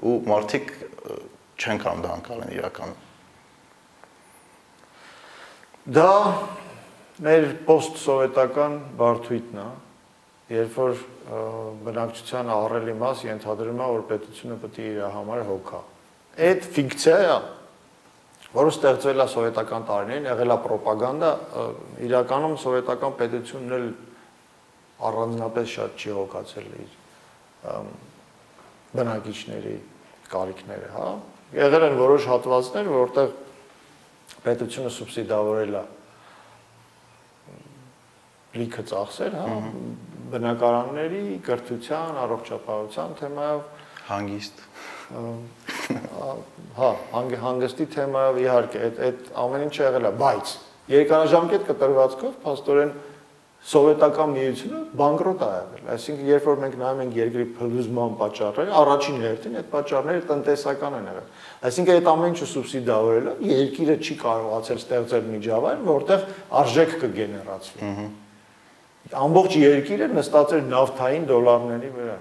ու մարդիկ չեն կարող դա անցալեն իրականում դա մեր post-սովետական բարթույթն է երբ որ բնակչության ահռելի մաս ենթադրում է որ պետությունը պետք է իր համար հոգա այդ ֆիկցիա որը ստեղծվել է սովետական տարիներին եղել է ռոպագանդա իրականում սովետական պետությունն էլ առանձնապես շատ չի հոգացել իր բնակիչների կարիքները, հա։ Եղել են որոշ հատվածներ, որտեղ պետությունը սուբսիդավորել է լիքը ծախսեր, հա, բնակարանների, կրթության, առողջապահության թեմայով հանգիստ հա, հանգ, հանգստի թեմայով իհարկե այդ այդ ամեն ինչը եղել է, բայց երկարաժամկետ կտրվածքով փաստորեն սովետական միությունը բանկրոտ ա եղել։ Այսինքն երբ որ մենք նայում ենք երկրի փլուզման պատճառները, առաջին հերթին այդ պատճառները տնտեսական են եղել։ Այսինքն այդ ամեն ինչը սուբսիդավորելը երկիրը չի կարողացել ստեղծել միջավայր, որտեղ արժեք կգեներացվի։ Ամբողջ երկիրը նստած էր նավթային դոլարների վրա։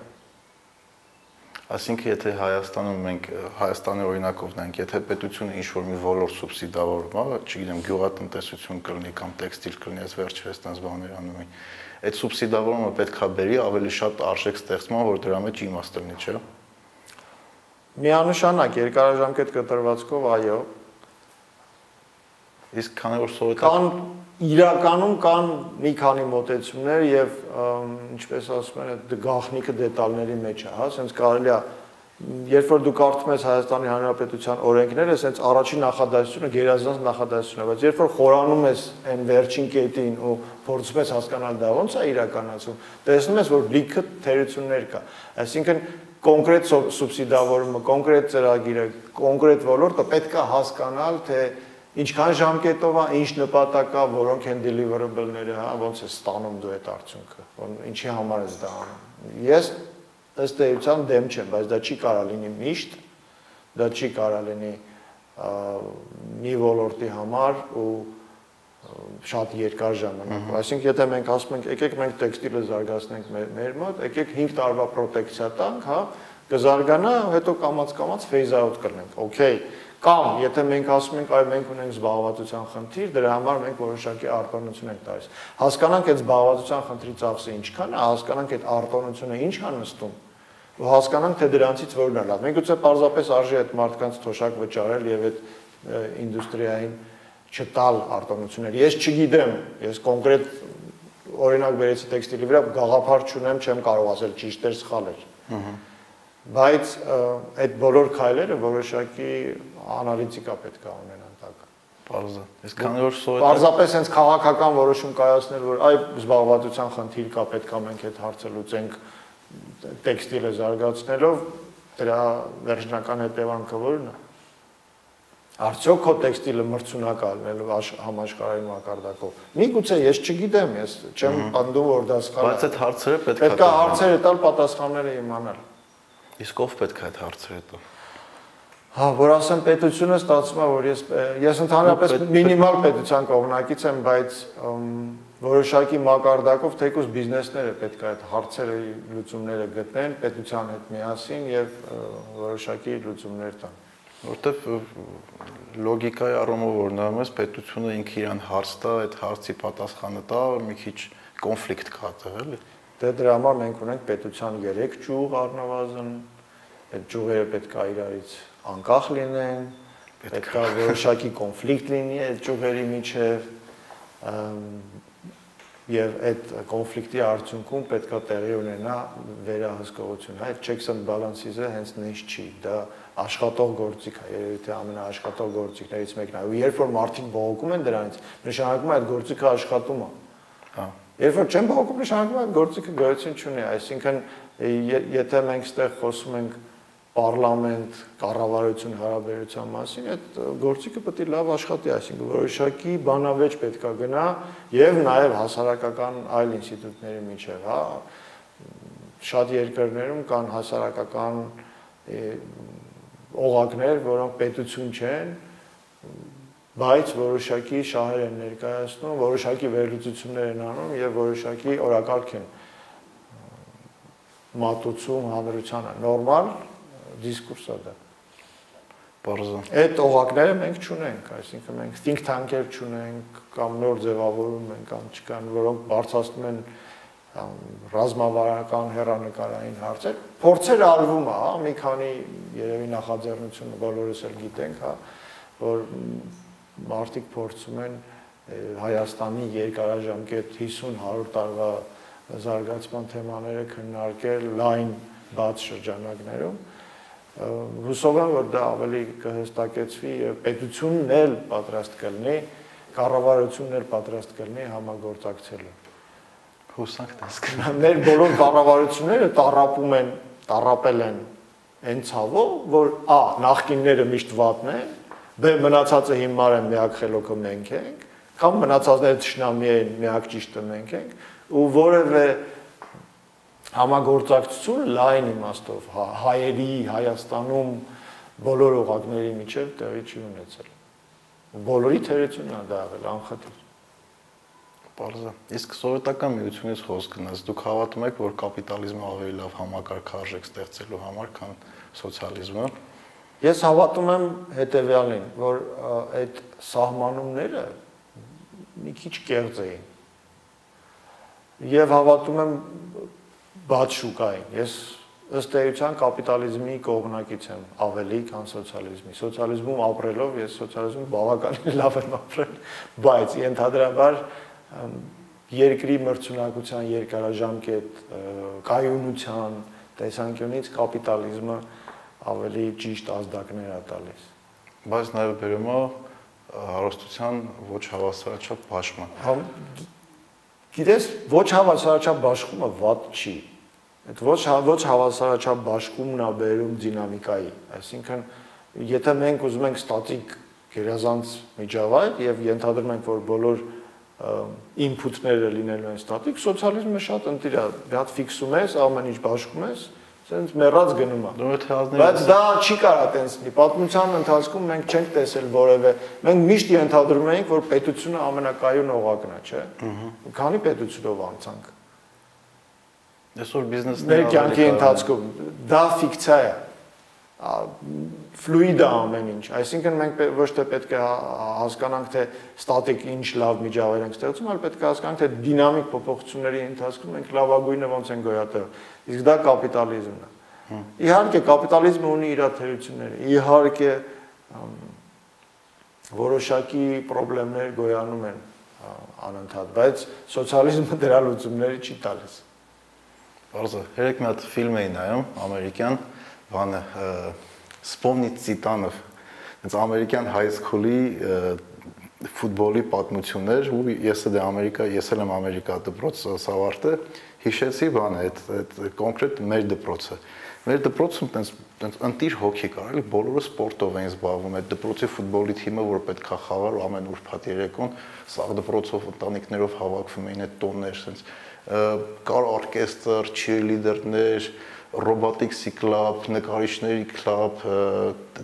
Այսինքն եթե Հայաստանում մենք Հայաստանի օրինակով նայենք, եթե պետությունը ինչ որ մի ոլորտ սուբսիդավորում, հա, չգիտեմ, գյուղատնտեսություն կլինի կամ տեքստիլ կլինի, այս վերջերս տես բաներ անում են։ Այդ սուբսիդավորումը պետքա բերի ավելի շատ արժեք ստեղծման, որ դրա մեջ իմաստ լինի, չէ՞ Միանշանակ երկարաժամկետ կտրվածքով այո։ Իսկ քանի որ սովետական կան իրականում կան մի քանի մոտեցումներ եւ ինչպես ասում են, այդ գաղտնիքը դետալների մեջ է, հա, ասենց կարելի է երբ որ դու կարդում ես Հայաստանի Հանրապետության օրենքները, ասենց առաջին նախադասությունը գերազանց նախադասություն է, բայց երբ որ խորանում ես այն վերջին կետին ու փորձում ես հասկանալ դա ոնց է իրականացում, տեսնում ես, որ լիքը թերություններ կա։ Այսինքն կոնկրետ սուբսիդավորումը, կոնկրետ ծրագիրը, կոնկրետ ոլորտը պետք է հասկանալ, թե ինչքան ժամկետով է, ինչ նպատակ է, որոնք են deliverable-ները, հա, ոնց է ստանում դու այդ արդյունքը, ինչի համար ես դա անում։ Ես ըստ էության դեմ չեմ, բայց դա չի կարա լինի միշտ, դա չի կարա լինի մի ոլորտի համար ու շատ երկար ժամանակ։ Այսինքն եթե մենք ասում ենք, եկեք մենք տեքստիլը զարգացնենք մեր, մոտ, եկեք 5 տարվա պրոտեկցիա տանք, հա, կզարգանա, հետո կամած-կամած phase out կրնենք։ Okay, Կամ եթե մենք ասում ենք, այ մենք ունենք զբաղվածության խնդիր, դրա համար մենք որոշակի արտոնություն ենք տալիս։ Հասկանանք այդ զբաղվածության խնդրի ծախսը ինչքան է, հասկանանք այդ արտոնությունը ինչ է նստում ու հասկանանք թե դրանցից որն է լավ։ Մենք ուծե պարզապես արժի այդ մարդկանց թոշակ վճարել եւ այդ ինդուստրիային չտալ արտոնություններ։ Ես չգիտեմ, ես կոնկրետ օրինակ վերեցի տեքստիլի վրա գաղափար չունեմ, չեմ կարող ասել ճիշտ էր, սխալ էր։ բայց այդ բոլոր քայլերը որոշակի անալիտիկա պետք է ունենան տակ։ Պարզը։ Իսկ քանի որ սովետը Պարզապես հենց քաղաքական որոշում կայացնել, որ այ զբաղվածության խնդիր կա, պետք է մենք այդ հարցը լուծենք տեքստիլը զարգացնելով, դրա վերջնական հետևանքը ո՞րն է։ Արդյոք քո տեքստիլը մրցունակ ալնելու համաշխարհային մակարդակով։ Միգուցե ես չգիտեմ, ես չեմ անդում որ դա սխալ է։ Բայց այդ հարցերը պետք է պետք է հարցերը տալ, պատասխանները իմանալ։ Իսկ ով պետք է այդ հարցերը տա։ Հա, որ ասեմ պետությունը ստացվում է, որ ես ես ընդհանրապես մինիմալ պետության կողմնակից եմ, բայց որոշակի մակարդակով թեկուզ բիզնեսները պետք է այդ հարցերը լուծումները գտնեն պետության հետ միասին եւ որոշակի լուծումներ տան որտեվ լոգիկայի առումով որ նայում ես պետությունը ինքը իրան հարց տա, այդ հարցի պատասխանը տա, մի քիչ կոնֆլիկտ կա տեղ էլի։ Դե դրա համար մենք ունենք պետության 3 ճյուղ առնվազն, այդ ճյուղերը պետք է իրարից անկախ լինեն, պետք է որոշակի կոնֆլիկտ լինի այդ ճյուղերի միջև, եւ այդ կոնֆլիկտի արդյունքում պետքա տեղի ունենա վերահսկողություն։ Այդ checks and balances-ը հենց նենց չի, դա աշխատող գործիք է, երևի ամենաաշխատող գործիքներից մեկն է։ Ու երբ որ մարդիկ բողոքում են դրանից, նշանակում է այդ գործիքը աշխատում է։ Հա։ Երբ որ չեն բողոքում, նշանակում է այդ գործիքը գոյություն չունի, այսինքն եթե մենք ստեղ խոսում ենք պարլամենտ, կառավարություն հարաբերության մասին, այդ գործիքը պետք է լավ աշխատի, այսինքն որոշակի բանավեճ պետքա գնա եւ նաեւ հասարակական այլ ինստիտուտների միջև, հա շատ երկրներում կան հասարակական օղակներ, որոնք պետություն չեն, բայց որոշակի շահեր են ներկայացնում, որոշակի վերլուծություններ են անում եւ որոշակի օրակարգ են մատուցում հանրությանը։ Նորմալ դիսկուրս է դա։ Բարձր։ Այդ օղակները մենք չունենք, այսինքն մենք think tank-եր չունենք կամ նոր ձևավորում են կամ չկան, որոնք բարձրացնում են ռազմավարական հերանեկարային հարցեր։ Փորձեր արվում է, հա, մի քանի երևի նախաձեռնությունը բոլորս էլ գիտենք, հա, որ մարդիկ փորձում են Հայաստանի երկարաժամկետ 50-100 տարվա զարգացման թեմաները քննարկել լայն բաց շրջանակներում հուսով եմ որ դա ավելի կհստակեցվի եւ պետությունն էլ պատրաստ կլինի կառավարությունն էլ պատրաստ կլինի համագործակցելու հուսանք դասկ մեր բոլոր կառավարությունները տարապում են տարապել են այն ցավով որ ա նախկինները միշտ վատն են բ մնացածը հիմար են միակ խելոքը մենք ենք կամ մնացածները ճշնամի են միակ ճիշտը մենք ենք ու որևէ համագործակցություն լայն իմաստով հա, հայերի Հայաստանում բոլոր օղակների միջև տեղի չի ունեցել։ Բոլորի թերությունն է դա եղել անխտիր։ Պարզա։ Իսկ սովետական միությունից խոսք գնաց, դուք հավատում եք, որ կապիտալիզմը ավելի լավ համակարգ արժեք ստեղծելու համար, քան սոցիալիզմը։ Ես հավատում եմ հետեւյալին, որ այդ սահմանումները մի քիչ կեղծ էին։ Եվ հավատում եմ բաց շուկային։ Ես ըստ էության կապիտալիզմի կողմնակից եմ ավելի, քան սոցիալիզմի։ Սոցիալիզմում ապրելով ես սոցիալիզմում բավականին լավ եմ ապրել, բայց ենթադրաբար երկրի մրցունակության երկարաժամկետ կայունության տեսանկյունից կապիտալիզմը ավելի ճիշտ ազդակներ է տալիս։ Բայց նաև բերում է հարստության ոչ հավասարաչափ բաշխման։ գիտես, ոչ հավասարաչափ բաշխումը վատ չի Այդ ոչ ոչ հավասարաչափ բաշխումն է բերում դինամիկայի, այսինքն եթե մենք ուզում ենք ստատիկ գերազանց միջավայր եւ ենթադրում ենք, որ բոլոր ինփութները լինելու են ստատիկ, սոցիալիզմը շատ ընտիր է, հատ ֆիքսում ես, ամեն ինչ բաշխում ես, ցենց մեռած գնում է։ Բայց դա չի կարա տենց լինի։ Պատմության ընթացքում մենք չենք տեսել որևէ։ Մենք միշտ ենթադրում էինք, որ պետությունը ամենակայուն օղակն է, չէ՞։ Քանի պետությունով անցանք Այսօր բիզնեսները մեր կյանքի ընթացքում դա ֆիկցիա է ֆլուիդ է ամեն ինչ այսինքն մենք ոչ թե պետք է հասկանանք թե ստատիկ ինչ լավ միջավայր ենք ստեղծում այլ պետք է հասկանանք թե դինամիկ փոփոխությունների ընթացքում մենք լավագույնը ոնց են գոյատևում իսկ դա կապիտալիզմն է իհարկե կապիտալիզմը ունի իր թերությունները իհարկե որոշակի խնդիրներ գոյանում են անընդհատ բայց սոցիալիզմը դրա լուծումները չի տալիս Բարձը, երեք մի հատ ֆիլմ էի նայում, ամերիկյան, բանը Սպոմնից Տիտանով։ Հենց ամերիկյան high school-ի ֆուտբոլի պատմություններ ու ես դե Ամերիկա, ես էլ եմ Ամերիկա դպրոց սավարտը, հիշեցի բանը, այդ այդ կոնկրետ մեր դպրոցը։ Մեր դպրոցում տենց տենց ընտիր հոգի կար, էլի բոլորը սպորտով էին զբաղվում։ Այդ դպրոցի ֆուտբոլի թիմը, որ պետքա խաղար ու ամեն ուրբաթ երեկոն սաղ դպրոցով ընտանիքներով հավաքվում էին այդ տոններ, տենց կար օրկեստր, cheerleader-ներ, robotics-ի կլաբ, նկարիչների կլաբ,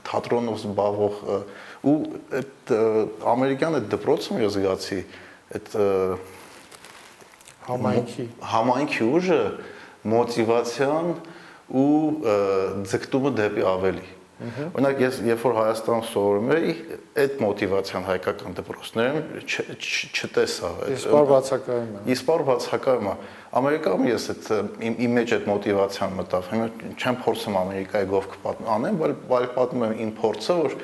թատրոնով զբաղվող ու այդ ամերիկյան այդ դպրոցում ես զգացի այդ համայնքի համայնքի ուժը մոտիվացիան ու ձգտումը դեպի ավելի Օրինակ ես երբ որ Հայաստանում սովորում էի, այդ մոտիվացիան հայկական դպրոցներում չտեսա։ Իսպար բացակայում է։ Իսպար բացակայում է։ Ամերիկայում ես այդ իմ մեջ այդ մոտիվացիան մտավ։ Հիմա չեմ փորձում Ամերիկայի գովք անեմ, բայց բայց պատմում եմ իմ փորձը, որ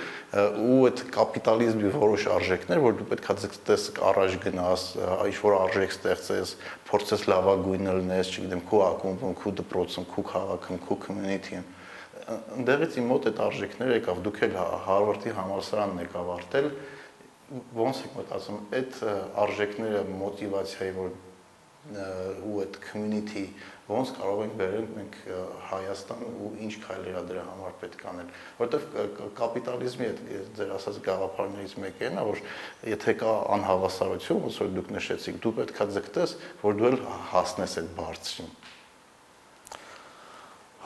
ու այդ կապիտալիզմի որոշ արժեքներ, որ դու պետքա ձգտես առաջ գնաս, ինչ որ արժեք ստեղծես, փորձես լավագույնը լինես, չգիտեմ, քո ակումբում, քո դպրոցում, քո քաղաքում, քո community-ում ընդեղից իմ մոտ այդ արժեքները եկավ, դուք էլ Հարվարդի համալսարանն եք ավարտել, ոնց եք մտածում, այդ արժեքները մոտիվացիայի որ ու այդ community ոնց կարող ենք բերել մենք Հայաստան ու ինչ քայլեր է դրա համար պետք անել որովհետև կապիտալիզմի այդ ձեր ասած գաղափարներից մեկն է որ եթե կա անհավասարություն ոնց որ դուք նշեցիք դու պետքա ձգտես որ դու էլ հասնես այդ բարձրին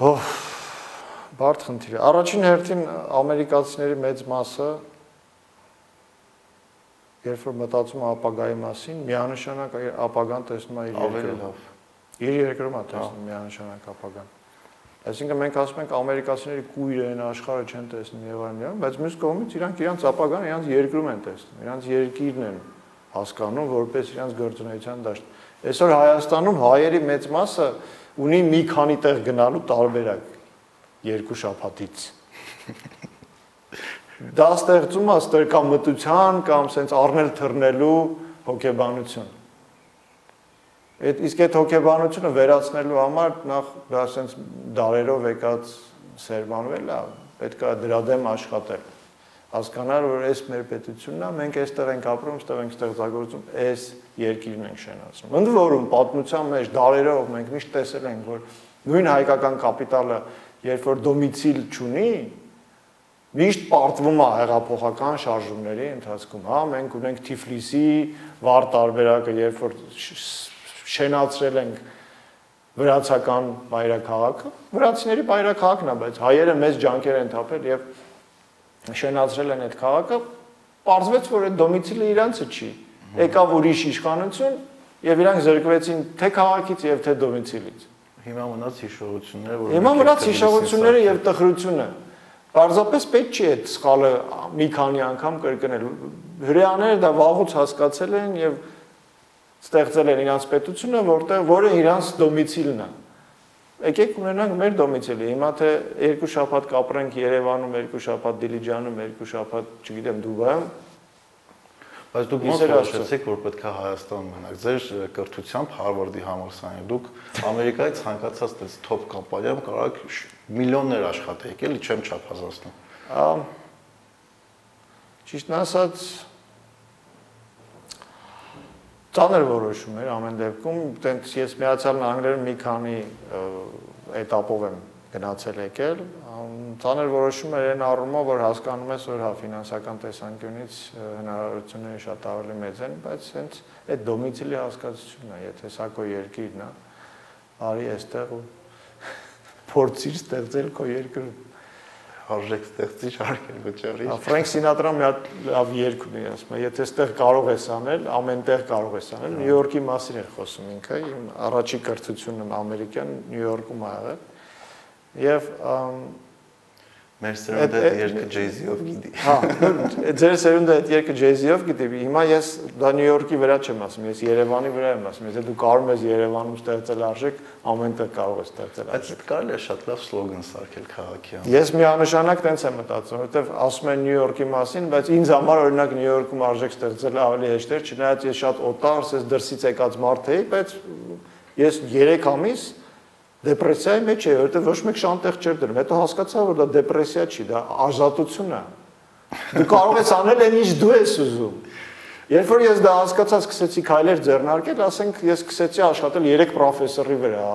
հով բարդ խնդիր է։ Առաջին հերթին ամերիկացիների մեծ մասը երբ որ մտածում է ապագայի մասին, միանշանակ ապագան տեսնում է իր երկրում։ Իր երկրում է տեսնում միանշանակ ապագան։ Այսինքն մենք ասում ենք ամերիկացիների կույր են, աշխարհը չեն տեսնում եւ այլն, բայց մյուս կողմից իրանք իրանք ապագան իրանք երկրում են տեսնում, իրանք երկիրն են հասկանում որպես իրանք գործունեության դաշտ։ Այսօր Հայաստանում հայերի մեծ մասը ունի մի քանի տեղ գնալու տարբերակ երկու շաբաթից։ Դա ստեղծում է ստրկամտության կամ սենց առնել թռնելու հոգեբանություն։ Այդ իսկ այդ հոգեբանությունը վերացնելու համար նախ դա սենց դարերով եկած սերմանվել է, պետք է դրա դեմ աշխատել։ Հասկանալ, որ այս մեր պետությունն է, մենք այստեղ ենք ապրում, այստեղ ենք ստեղծագործում, այս երկիրն ենք շենացնում։ Ընդ որում պատմության մեջ դարերով մենք միշտ տեսել ենք, որ նույն հայկական կապիտալը երբ որ դոմիցիլ չունի, միշտ պարտվում է հեղափոխական շարժումների ընթացքում, հա, մենք ունենք Թիֆլիսի վար տարբերակը, երբ որ շենացրել ենք վրացական բայրաքաղաքը, վրացիների բայրաքաղաքն է, բայց հայերը մեծ ջանքեր են թափել եւ շենացրել են այդ քաղաքը, պարզվեց, որ այդ դոմիցիլը իրանցը չի։ Եկավ ուրիշ իշխանություն եւ իրանք զրկվեցին թե քաղաքից եւ թե դոմիցիլից։ Հիմա մնաց հիշողությունները, որ Հիմա մնաց հիշողությունները եւ տխրությունը։ Պարզապես պետք չի այդ սխալը մի քանի անգամ կրկնել։ Հրեաները դա վաղուց հասկացել են եւ ստեղծել են իրանց պետությունը, որտեղ որը իրանց դոմիցիլն է։ Եկեք ունենանք մեր դոմիցիլը։ Հիմա թե երկու շաբաթ կապրենք Երևանում, երկու շաբաթ Դիլիջանում, երկու շաբաթ, չգիտեմ, Դուբայում, Բայց դուք ոնց որոշեցիք, որ պետքա Հայաստան մնաք։ Ձեր կրթությամբ Հարվարդի համալսարանի դուք Ամերիկայի ցանկացած այս top կամպանիայում կարող եք միլիոններ աշխատեիք, էլի չեմ չափազանցնում։ Ճիշտն ասած ծանր որոշում էր ամեն դեպքում, տենց ես միացյալ նահանգներում մի քանի этаպով եմ գնացել եկել, ծանր որոշում էր այն առումով, որ հասկանում ես, որ հա ֆինանսական տեսանկյունից հնարավորությունները շատ ավելի մեծ են, բայց հենց այդ դոմիցիլի հասկացությունն է, եթե սա քո երկիրն է, արի այստեղ ու փորձիր ստեղծել քո երկրում արժեք ստեղծի շարքեր վճարի։ Ֆրանկ Սինատրան մի հատ լավ երգ ունի, ասում է, եթե ստեղ կարող ես անել, ամենտեղ կարող ես անել։ Նյու Յորքի մասին էր խոսում ինքը, իմ առաջի կրթությունն ամերիկյան Նյու Յորքում ա եղել։ Եվ Մեր սերունդը այդ երկը Jay-Z-ով գիտի։ Հա, ձեր սերունդը այդ երկը Jay-Z-ով գիտի։ Հիմա ես դա Նյու Յորքի վրա չեմ ասում, ես Երևանի վրա եմ ասում։ Եթե դու կարող ես Երևանում ստեղծել արժեք, ամենտեղ կարող ես ստեղծել արժեք։ Այդ կարելի է շատ լավ սլոգան սարքել քաղաքի համար։ Ես միանշանակ տենց եմ մտածում, որովհետև ասում են Նյու Յորքի մասին, բայց ինձ համար օրինակ Նյու Յորքում արժեք ստեղծելը ավելի հեշտ էր, չնայած ես շատ օտար, ես դրսից եկած մարդ էի, բայց ես 3 ամիս դեպրեսիայի մեջ է, որովհետև ոչ մեկ շանտեղ չէր դրում։ Հետո հասկացա, որ դա դեպրեսիա չի, դա ազատություն է։ Դու կարող ես անել այն ինչ դու ես ուզում։ Երբ որ ես դա հասկացա, սկսեցի քայլեր ձեռնարկել, ասենք ես սկսեցի աշխատել 3 պրոֆեսորի վրա,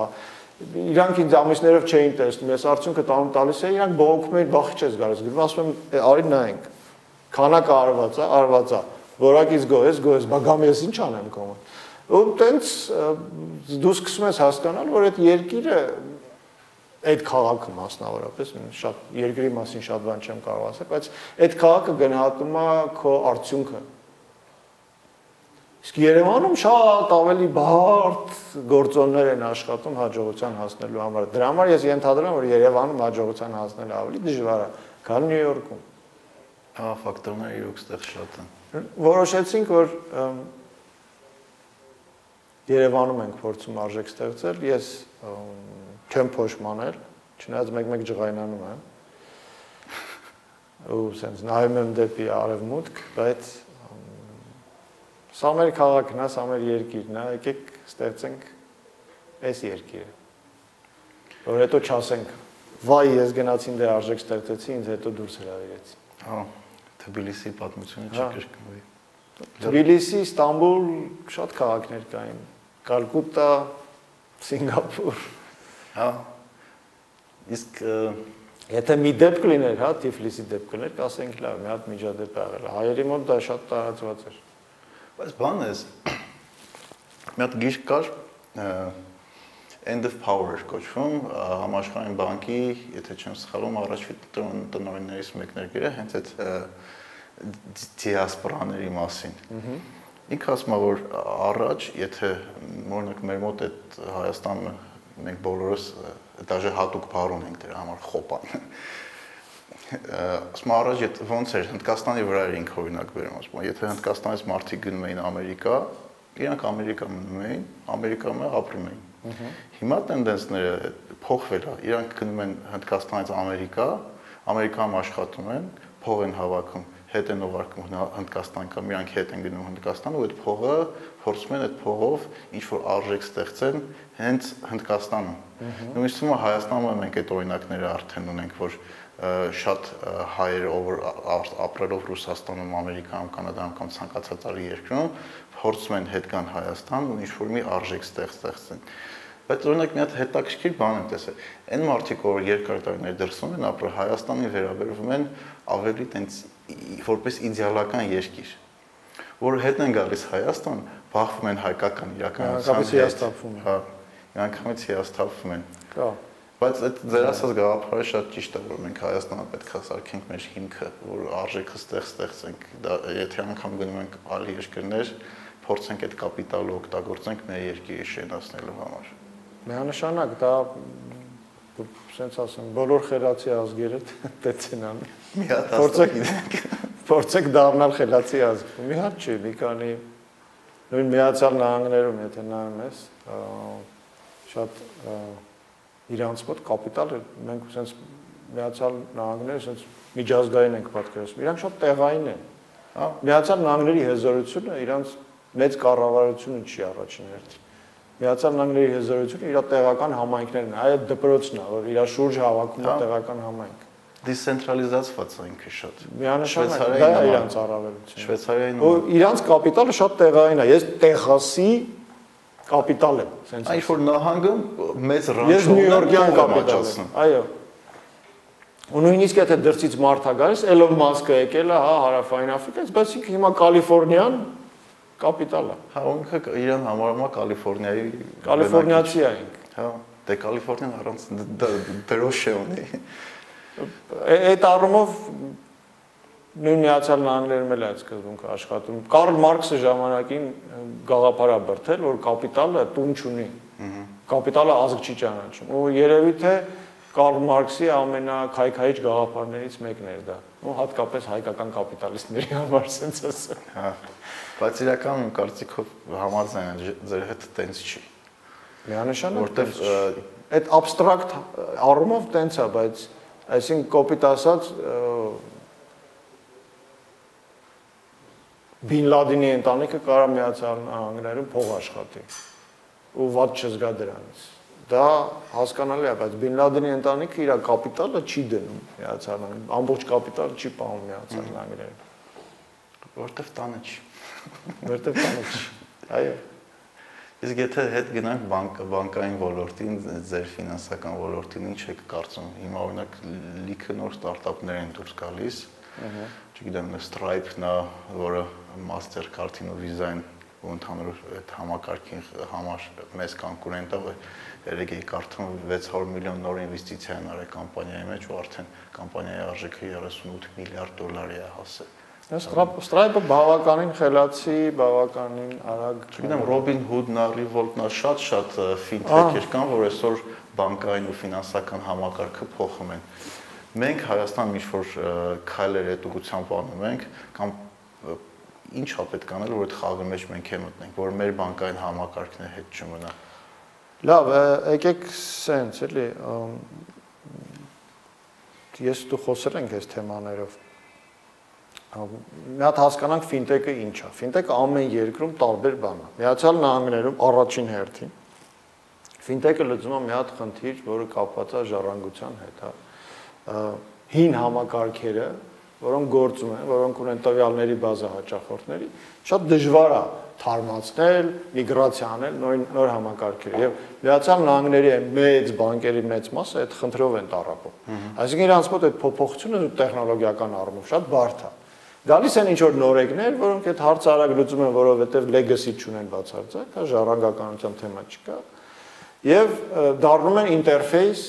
իրանք ինձ ամիսներով չէին տեսնում, ես արդյունքը տանում տալիս էի, իրանք բողոքում էին, բախի չես գալիս, գրում ասում եմ, արի նայենք։ Քանակը արված է, արված է։ Որակից գոհես, գոհես, բա գամ ես ինչ անեմ կոմը ու տենց դու սկսում ես հասկանալ, որ այդ երկիրը այդ քաղաքը մասնավորապես շատ երկրի մասին շատ բան չեմ կարող ասել, բայց այդ քաղաքը գնահատում է քո արդյունքը։ Իսկ Երևանում շատ ավելի բարդ գործոններ են աշխատում հաջողության հասնելու համար։ Դրա համար ես ենթադրում եմ, որ Երևանում հաջողության հասնելը ավելի դժվար է, քան Նյու Յորքում։ Հա, ֆակտորները իրոք ստեղ շատ են։ Որոշեցինք, որ Երևանում ենք փորձում արժեք ստեղծել, ես չեմ փոշմանել, չնայած մեկ-մեկ ջղայնանում եմ։ Ու սենց նայում եմ դեպի արևմուտք, բայց սա մեր քաղաքն է, սա մեր երկիրն է, եկեք ստեղծենք այս երկիրը։ Որ հետո չասենք, վայ, ես գնացին դե արժեք ստեղծեցի, ինձ հետո դուրս հրավիրեցի։ Հա, Թբիլիսի պատմությունը չկրկնվի։ Թբիլիսի, Ստամբուլ շատ քաղաքներ կային Կալկուտա, Սինգապուր։ Հա։ Իսկ եթե մի դեպք լիներ, հա, Թիֆլիսի դեպք լիներ, կասենք լավ, մի հատ միջադեպ ա եղել։ Հայերի մոտ դա շատ տարածված էր։ Բայց բան է, մի հատ գիրք կար, End of Power կոչվում, համաշխարհային բանկի, եթե չեմ սխալվում, առաջի տնօրեններից մեկն էր գրել հենց այդ դիասպորաների մասին։ Ահա Ինքը ասում է, որ առաջ, եթե օրինակ մեր մոտ այդ Հայաստանը մենք բոլորս դաժե հատուկ բառ ունենք դրա համար խոպան։ Ասում առաջ եթե ոնց էր Հնդկաստանի վրա էր ինքը օրինակ վերում, ասում եթե Հնդկաստանից մարդիկ գնում էին Ամերիկա, իրանք Ամերիկա մնում էին, Ամերիկայում ապրում էին։ Հիմա տենդենսները փոխվել է։ Իրանք գնում են Հնդկաստանից Ամերիկա, Ամերիկայում աշխատում են, փող են հավաքում հետ են ուղարկում Հնդկաստան կամ իրանք հետ են գնում Հնդկաստան ու այդ փողը փորձում են այդ փողով ինչ որ արժեք ստեղծեն հենց Հնդկաստանում։ Նույնիսկ է Հայաստանում մենք այդ օրինակները արդեն ունենք, որ շատ հայեր over ապրելով Ռուսաստանում, Ամերիկայում, Կանադայում կամ ցանկացած այլ երկրում փորձում են հետ գան Հայաստան ու ինչ որ մի արժեք ստեղծեն։ Բայց օրինակ մի հատ հետաքրքիր բան եմ տեսել։ Այն մարդիկ, որ երկար տարիներ դրսում են ապրել, Հայաստանի վերաբերվում են ավելի տենց որպես իդեալական երկիր որ հետ են գալիս Հայաստան, բախվում են հայկական իրականության հետ։ հիասթափվում են։ Հա, միանգամից հիասթափվում են։ Կա։ Բայց այդ ձեր ասած գաղափարը շատ ճիշտ է, որ մենք Հայաստանը պետք է սարքենք մեր հիմքը, որ արժեքը ստեղ ստեղծենք։ Դա եթե անգամ գնում ենք այլ երկրներ, փորձենք այդ կապիտալը օգտագործենք մեր երկիրը շենացնելու համար։ Միանշանակ դա սենց ասեմ, բոլոր խելացի ազգերը տեց են անում։ Մի հատ փորձեք փորձեք դառնալ խելացի ազգ։ Մի հատ չի, մի քանի նույն միացյալ նահանգներում, եթե նայում ես, շատ իրանց մոտ կապիտալ մենք sense միացյալ նահանգները sense միջազգային ենք պատկերացնում։ Իրանք շատ տեղային են։ Հա, միացյալ նահանգների հզորությունը իրանց մեծ կառավարությունը չի առաջին հերթին։ Միացյալ Նահանգների հզորությունը իր տեղական համայնքներն է, այո դպրոցն է, որ իր շուրջ հավաքում է Հա։ տեղական համայնք։ դիսցենտրալիզացված է ինքը շատ։ Միանշանակ դա է իրանց առավելությունը։ Շվեյցարիայի Ու իրանց կապիտալը շատ տեղային է։ Ես Տեխասի կապիտալ եմ, sense։ Այն որ նահանգը մեծ Ես Նյու Յորքյան կապիտալ եմ։ Այո։ Ու նույնիսկ եթե դրսից մարդ է գալիս, Elon Musk-ը եկել է, հա, հարավային Աֆրիկայից, բայց ինքը հիմա Կալիֆոռնիան կապիտալ է։ Հա, ու ինքը իրան համարում է Կալիֆոռնիայի Կալիֆոռնիացի է ինքը։ Հա, դե Կալիֆոռնիան առանց դրոշ է ունի։ Այդ առումով նույն միացյալ նահանգներում էլ այդ սկզբունքը աշխատում։ Կարլ Մարքսը ժամանակին գաղափար է բրթել, որ կապիտալը տուն չունի։ Կապիտալը ազգ չի ճանաչում։ Ու երևի թե Կարլ Մարքսի ամենաքայքայիչ գաղափարներից մեկն էր դա։ Ու հատկապես հայկական կապիտալիստների համար sense ասեմ։ Հա։ Բայց իրականում կարծիքով համաձայն ձեր հետ տենց չի, Միանշանակ որտեվ այդ abstract առումով տենց է, բայց այսինքն կոպիտ ասած Բին Լադինի ընտանիքը կարա միացյալ նահանգներում փող աշխատի ու ված չզգա դրանից։ Դա հասկանալի է, բայց Բին Լադինի ընտանիքը իր կապիտալը չի դնում միացյալ նահանգներում, ամբողջ կապիտալը չի պահում միացյալ նահանգներում, որտեվ տանը չի։ որտեղ տանը չի։ Այո։ Իսկ եթե հետ գնանք բանկ բանկային ոլորտին, ձեր ֆինանսական ոլորտին, ինչ եք կարծում։ Հիմա օրինակ լիքը նոր ստարտափներ են դուրս գալիս։ Չգիտեմ, Stripe-ն է, որը Mastercard-ին ու Visa-ին ու ընդհանուր այդ համակարգին համար մեծ կոնկուրենտ է, երեք էի կարդում 600 միլիոն նոր ինվեստիցիա են արել կամպանիայի մեջ ու արդեն կամպանիայի արժեքը 38 միլիարդ դոլարի է հասել։ Stripe-ը բավականին խելացի, բավականին արագ Չգիտեմ, Robinhood-ն, Revolt-ն շատ-շատ ֆինթեքեր կան, որ այսօր բանկային ու ֆինանսական համակարգը փոխում են։ Մենք Հայաստանում ինչ որ քայլեր այդ ուղղությամբ անում ենք, կամ ինչ է պետք անել, որ այդ խաղի մեջ մենք է մտնենք, որ մեր բանկային համակարգն է հետ չմնա։ Լավ, եկեք սենց, էլի, ես դու խոսել ենք այս թեմաներով։ Մի հատ հասկանանք ֆինտեքը ինչ է։ Ֆինտեքը ամեն երկրում տարբեր բան է։ Միացյալ Նահանգներում առաջին հերթին ֆինտեքը լուծում է մի հատ խնդիր, որը կապված է ժառանգության հետ, հա։ Ա, Հին համակարգերը, որոնք գործում են, որոնք ունեն տվյալների բազա հաճախորդների, շատ դժվար է թարմացնել, միգրացիա անել նոր նոր համակարգեր եւ Միացյալ Նահանգների մեծ բանկերի մեծ մասը այդ խնդրով են տարապում։ Այսինքն իրանց մոտ այդ փոփոխությունը տեխնոլոգիական առումով շատ բարդ է։ Գալիս են ինչ որ նորեկներ, որոնք այդ հարցը արագ լուծում են, որովհետեւ legacy չունեն բացարձակ, հա ժառանգականության թեմա չկա։ Եվ դառնում են ինտերֆեյս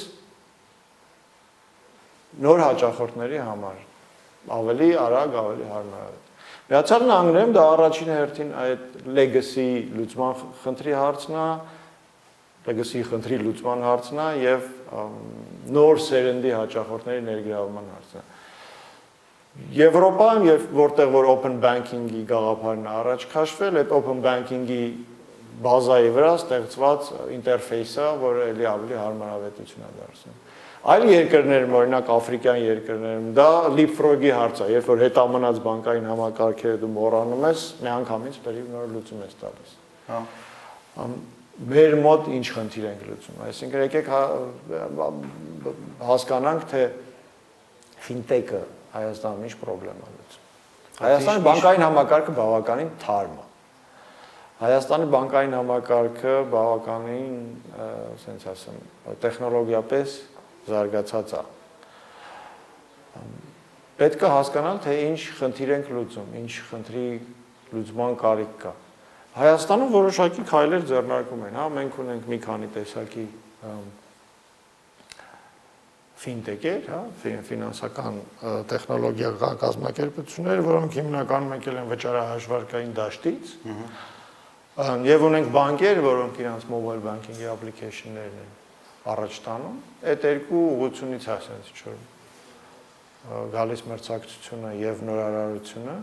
նոր հաճախորդների համար ավելի արագ, ավելի հարմարավետ։ Միացյալ Նահանգներում դա առաջին հերթին այդ legacy լուծման խնդրի հարցն է, legacy խնդրի լուծման հարցն է եւ նոր սերնդի հաճախորդների ներգրավման հարցն է։ Եվրոպայում եւ որտեղ որ open banking-ի գաղափարն առաջ քաշվել, այդ open banking-ի բազայի վրա ստեղծված ինտերֆեյսը, որը ելի ավելի հարմարավետություն է դարձնում։ Այլ երկրներում, օրինակ աֆրիկյան երկրներում, դա leapfrog-ի հարց է, երբ որ հետամնաց բանկային համակարգերը դու մոռանում ես, միանգամից բերի նոր լուծում ես տալիս։ Հա։ Մեր մոտ ինչ խնդիր ենք լուծում։ Այսինքն եկեք հա- հասկանանք, թե ֆինտեքը Հայաստանում ինչ խնդրեմ է լուծում։ Հայաստանի բանկային համակարգը բավականին թարմ է։ Հայաստանի բանկային համակարգը բավականին, ասենց ասեմ, տեխնոլոգիապես զարգացած է։ Պետք է հասկանալ, թե ինչ խնդիր ենք լուծում, ինչ խնդրի լուծման կարիք կա։ Հայաստանում որոշակի քայլեր ձեռնարկում են, հա, մենք ունենք մի քանի տեսակի ըմ, ֆինտեքեր, հա, ֆի- ֆինանսական ը, տեխնոլոգիական կազմակերպություններ, որոնք հիմնականում եկել են վճարահաշվարկային դաշտից։ Եվ ունենք բանկեր, որոնք իրենց mobile banking-ի application-ներն են առաջ տանում։ Այդ երկու ուղղությունից հասած ինչ որ ը, գալիս մրցակցությունը եւ նորարարությունը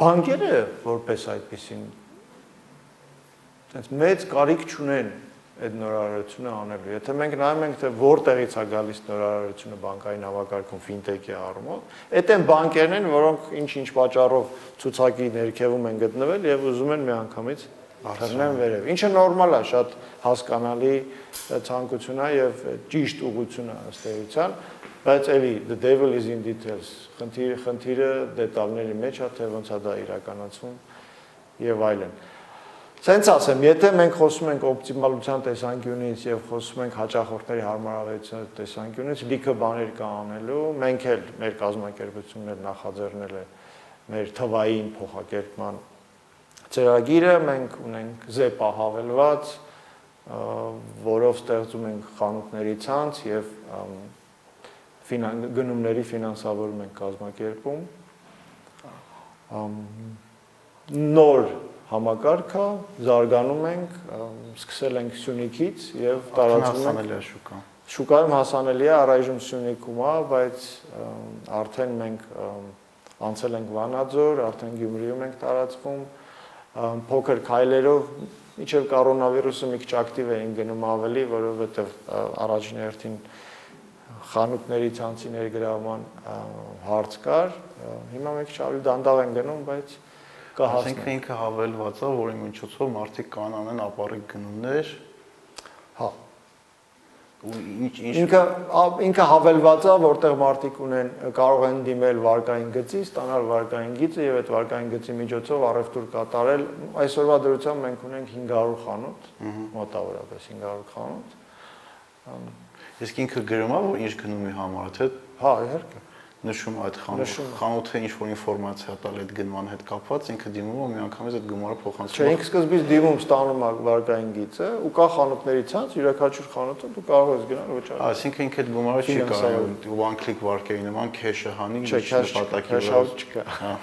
բանկերը որպես այդպեսին այդպես մեծ կարիք չունեն այդ նորարարությունը անելու։ Եթե մենք նայում ենք թե որտեղից է գալիս նորարարությունը բանկային հավաքարկում ֆինտեքի առումով, այդ են բանկերն են, որոնք ինչ-ինչ պատճառով ցուցակի ներքևում են գտնվել եւ ուզում են միանգամից թռնեն վերև։ Ինչը նորմալ է, շատ հասկանալի ցանկություն է եւ ճիշտ ուղղություն է ըստ էության, բայց էլի the devil is in details։ Խնդիրը խնդիրը դետալների մեջ է, թե ոնց է դա իրականացվում եւ այլն։ Սենց ասեմ, եթե մենք խոսում ենք օպտիմալության տեսանկյունից եւ խոսում ենք հաճախորդների հարմարավետության տեսանկյունից, լիքը բաներ կա անելու, մենք էլ մեր կազմակերպություններ նախաձեռնել է մեր թվային փոխակերպման ծրագիրը, մենք ունենք ZEPA հավելված, որով ստեղծում ենք խանութների ցանց եւ գնումների ֆինանսավորում ենք կազմակերպում։ Նոր համակարգը, զարգանում ենք, սկսել ենք Սյունիքից եւ տարածում ենք շուկա։ Շուկայում հասանելի է առայժմ Սյունիքում բայց արդեն մենք անցել ենք Վանաձոր, արդեն Գյումրիում ենք տարածվում, փոքր քայլերով միջև կորոնավիրուսը մի քիչ ակտիվ էին գնում ավելի, որովհետեւ առաջին հերթին խանութների ցանցի ներգրավման հարց կար։ Հիմա մենք ավելի դանդաղ ենք գնում, բայց կհասնենք։ Ասենք ինքը հավելված է, որի միջոցով մարդիկ կան անեն ապարիկ գնումներ։ Հա։ Ու ինչ ինչ ինքը ինքը հավելված է, որտեղ մարդիկ ունեն կարող են դիմել վարկային գծի, ստանալ վարկային գիծը եւ այդ վարկային գծի միջոցով առևտուր կատարել։ Այսօրվա դրությամբ մենք ունենք 500 խանութ, մոտավորապես 500 խանութ։ Իսկ ինքը գրում է, որ ինչ գնումի համար, թե Հա, իհարկե նշում այդ խանութը ինչ որ ինֆորմացիա տալ այդ գնման հետ կապված, ինքը դիմում է միանգամից այդ գումարը փոխանցում։ Չէ, ինքը սկզբից դիմում ստանում է վարկային գիծը ու կա խանութների ցանց, յուրաքանչյուր խանութը դու կարող ես գնալ վճարել։ Այսինքն ինքը այդ գումարը չի կարող one click վարկերի նման cash-ը հանի նպատակի վրա։ չկա։ Հա։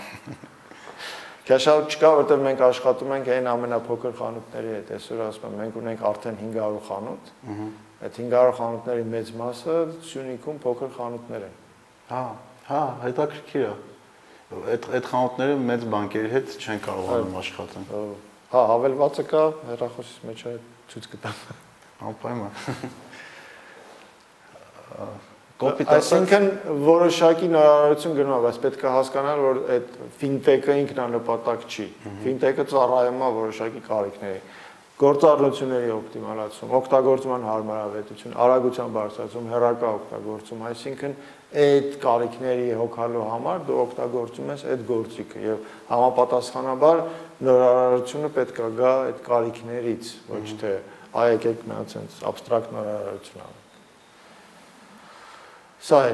Cash-out չկա, որովհետև մենք աշխատում ենք այն ամենափոքր խանութների հետ։ Այսօր ասում եմ, մենք ունենք արդեն 500 խանութ։ Այդ 500 խանութների մեծ մասը Սյունիքում փոքր խանութներ են։ Հա, հա, հետաքրքիր է։ Այդ այդ խանութները մեծ բանկերի հետ չեն կարողանում աշխատել։ Հա, հավելվածը կա, հեռախոսից մեջ է ցույց կտամ։ Անպայման։ Կոպիտ Այսինքն որոշակի նորարարություն գնում է, բայց պետք է հասկանալ, որ այդ ֆինտեքը ինքնանպատակ չի։ Ֆինտեքը ծառայում է որոշակի կարիքների գործառնությունների օպտիմալացում, օգտագործման հարմարավետություն, արագության բարձրացում, հեռակա օգտագործում, այսինքն այդ կարիքների հոգալու համար դու օգտագործում ես այդ գործիքը եւ համապատասխանաբար նորարարությունը պետք է գա այդ կարիքներից, ոչ թե այ եկեք մի sense абստրակտ նորարարություն անենք։ Սա է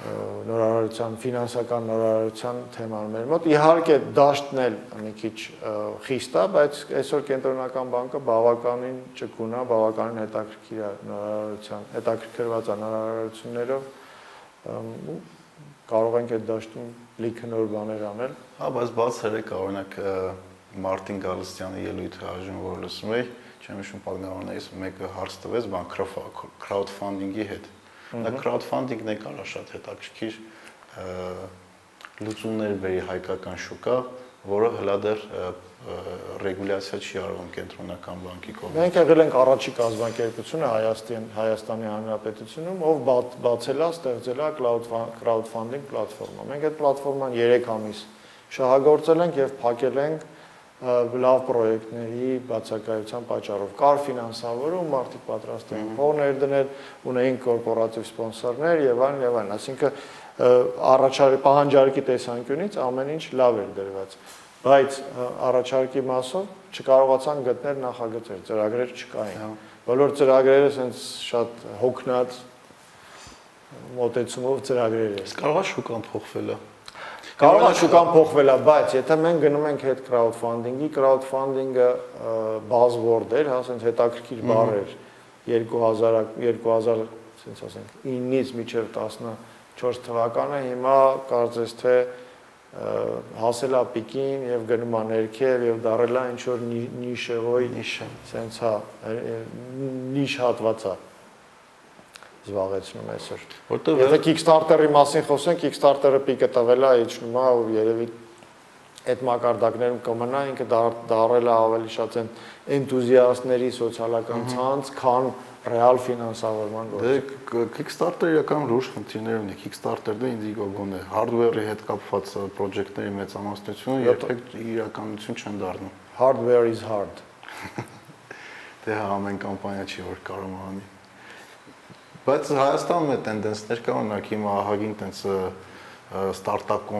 նորարարության, ֆինանսական նորարարության թեման մեր մոտ։ Իհարկե դաշտն էլ մի քիչ խիստ է, բայց այսօր կենտրոնական բանկը բավականին ճկուն է, բավականին հետաքրքիր է նորարարության, հետաքրքրված է նորարարություններով կարող ենք այդ դաշտում լիքը նոր բաներ անել։ Հա, բայց բաց երեք օրինակ Մարտին Գալստյանի ելույթը այժմ որ լսում եի, չեմ հիշում պատգամավորներից մեկը հարց տվեց բան crowdfunding-ի հետ։ Դա crowdfunding-ն է կարա շատ հետաքրքիր լուծումներ բերի հայկական շուկա, որը հլա դեռ ռեգուլյացիա չի արվում կենտրոնական բանկի կողմից։ Մենք եղել ենք առաջի կազմակերպությունը Հայաստան Հայաստանի Հանրապետությունում, ով բացել է, ստեղծել է crowdfunding պլատֆորմա։ Մենք այդ պլատֆորման 3 ամիս շահագործել ենք եւ փակել ենք լավ պրոյեկտների բացակայության պատճառով կար ֆինանսավորում, մարդիկ պատրաստ էին փողներ դնել, ունեին կորպորատիվ սպոնսորներ եւ այլն եւ այլն, այսինքն առաջարկ պահանջարկի տեսանկյունից ամեն ինչ լավ էր դրված բայց առաջարկի մասով չկարողացան գտնել նախագծեր, ծրագրեր չկային։ հա։ Բոլոր ծրագրերը սենց շատ հոգնած մոտեցումով ծրագրեր են։ Կարող է շուկան փոխվելը։ Կարող է շուկան փոխվելա, բայց եթե մենք գնում ենք այդ crowdfunding-ի, crowdfunding-ը buzzword էր, հա, սենց հետաքրքիր բառ էր 2000 2000 սենց ասենք 9-ից մինչև 14 թվականը, հիմա կարծես թե հասել է պիկին եւ գնում է ներքև եւ դարել է ինչ որ նիշեվոյ նիշը սենց հա նիշ հատված է զբաղեցնում այսօր որտեղ եթե Kickstarter-ի մասին խոսենք Kickstarter-ը պիկը տվել է իջնում է ու երևի այդ մակարդակներում կմնա, ինքը դարել է ավելի շատ են էնտուզիաստների սոցիալական ցանց, քան ռեալ ֆինանսավորման գործ։ Դե Kickstarter-ը իրական լուրջ խնդիրներ ունի։ Kickstarter-ը Indiegogo-ն է, hardware-ի հետ կապված պրոջեկտների մեծամասնությունը երբեք իրականություն չեն դառնում։ Hardware is hard։ Դե հա ամեն կամպանիա չի որ կարող անի։ Բայց Հայաստանում է տենդենսներ կա, օրինակ հիմա ահագին տենց ստարտափ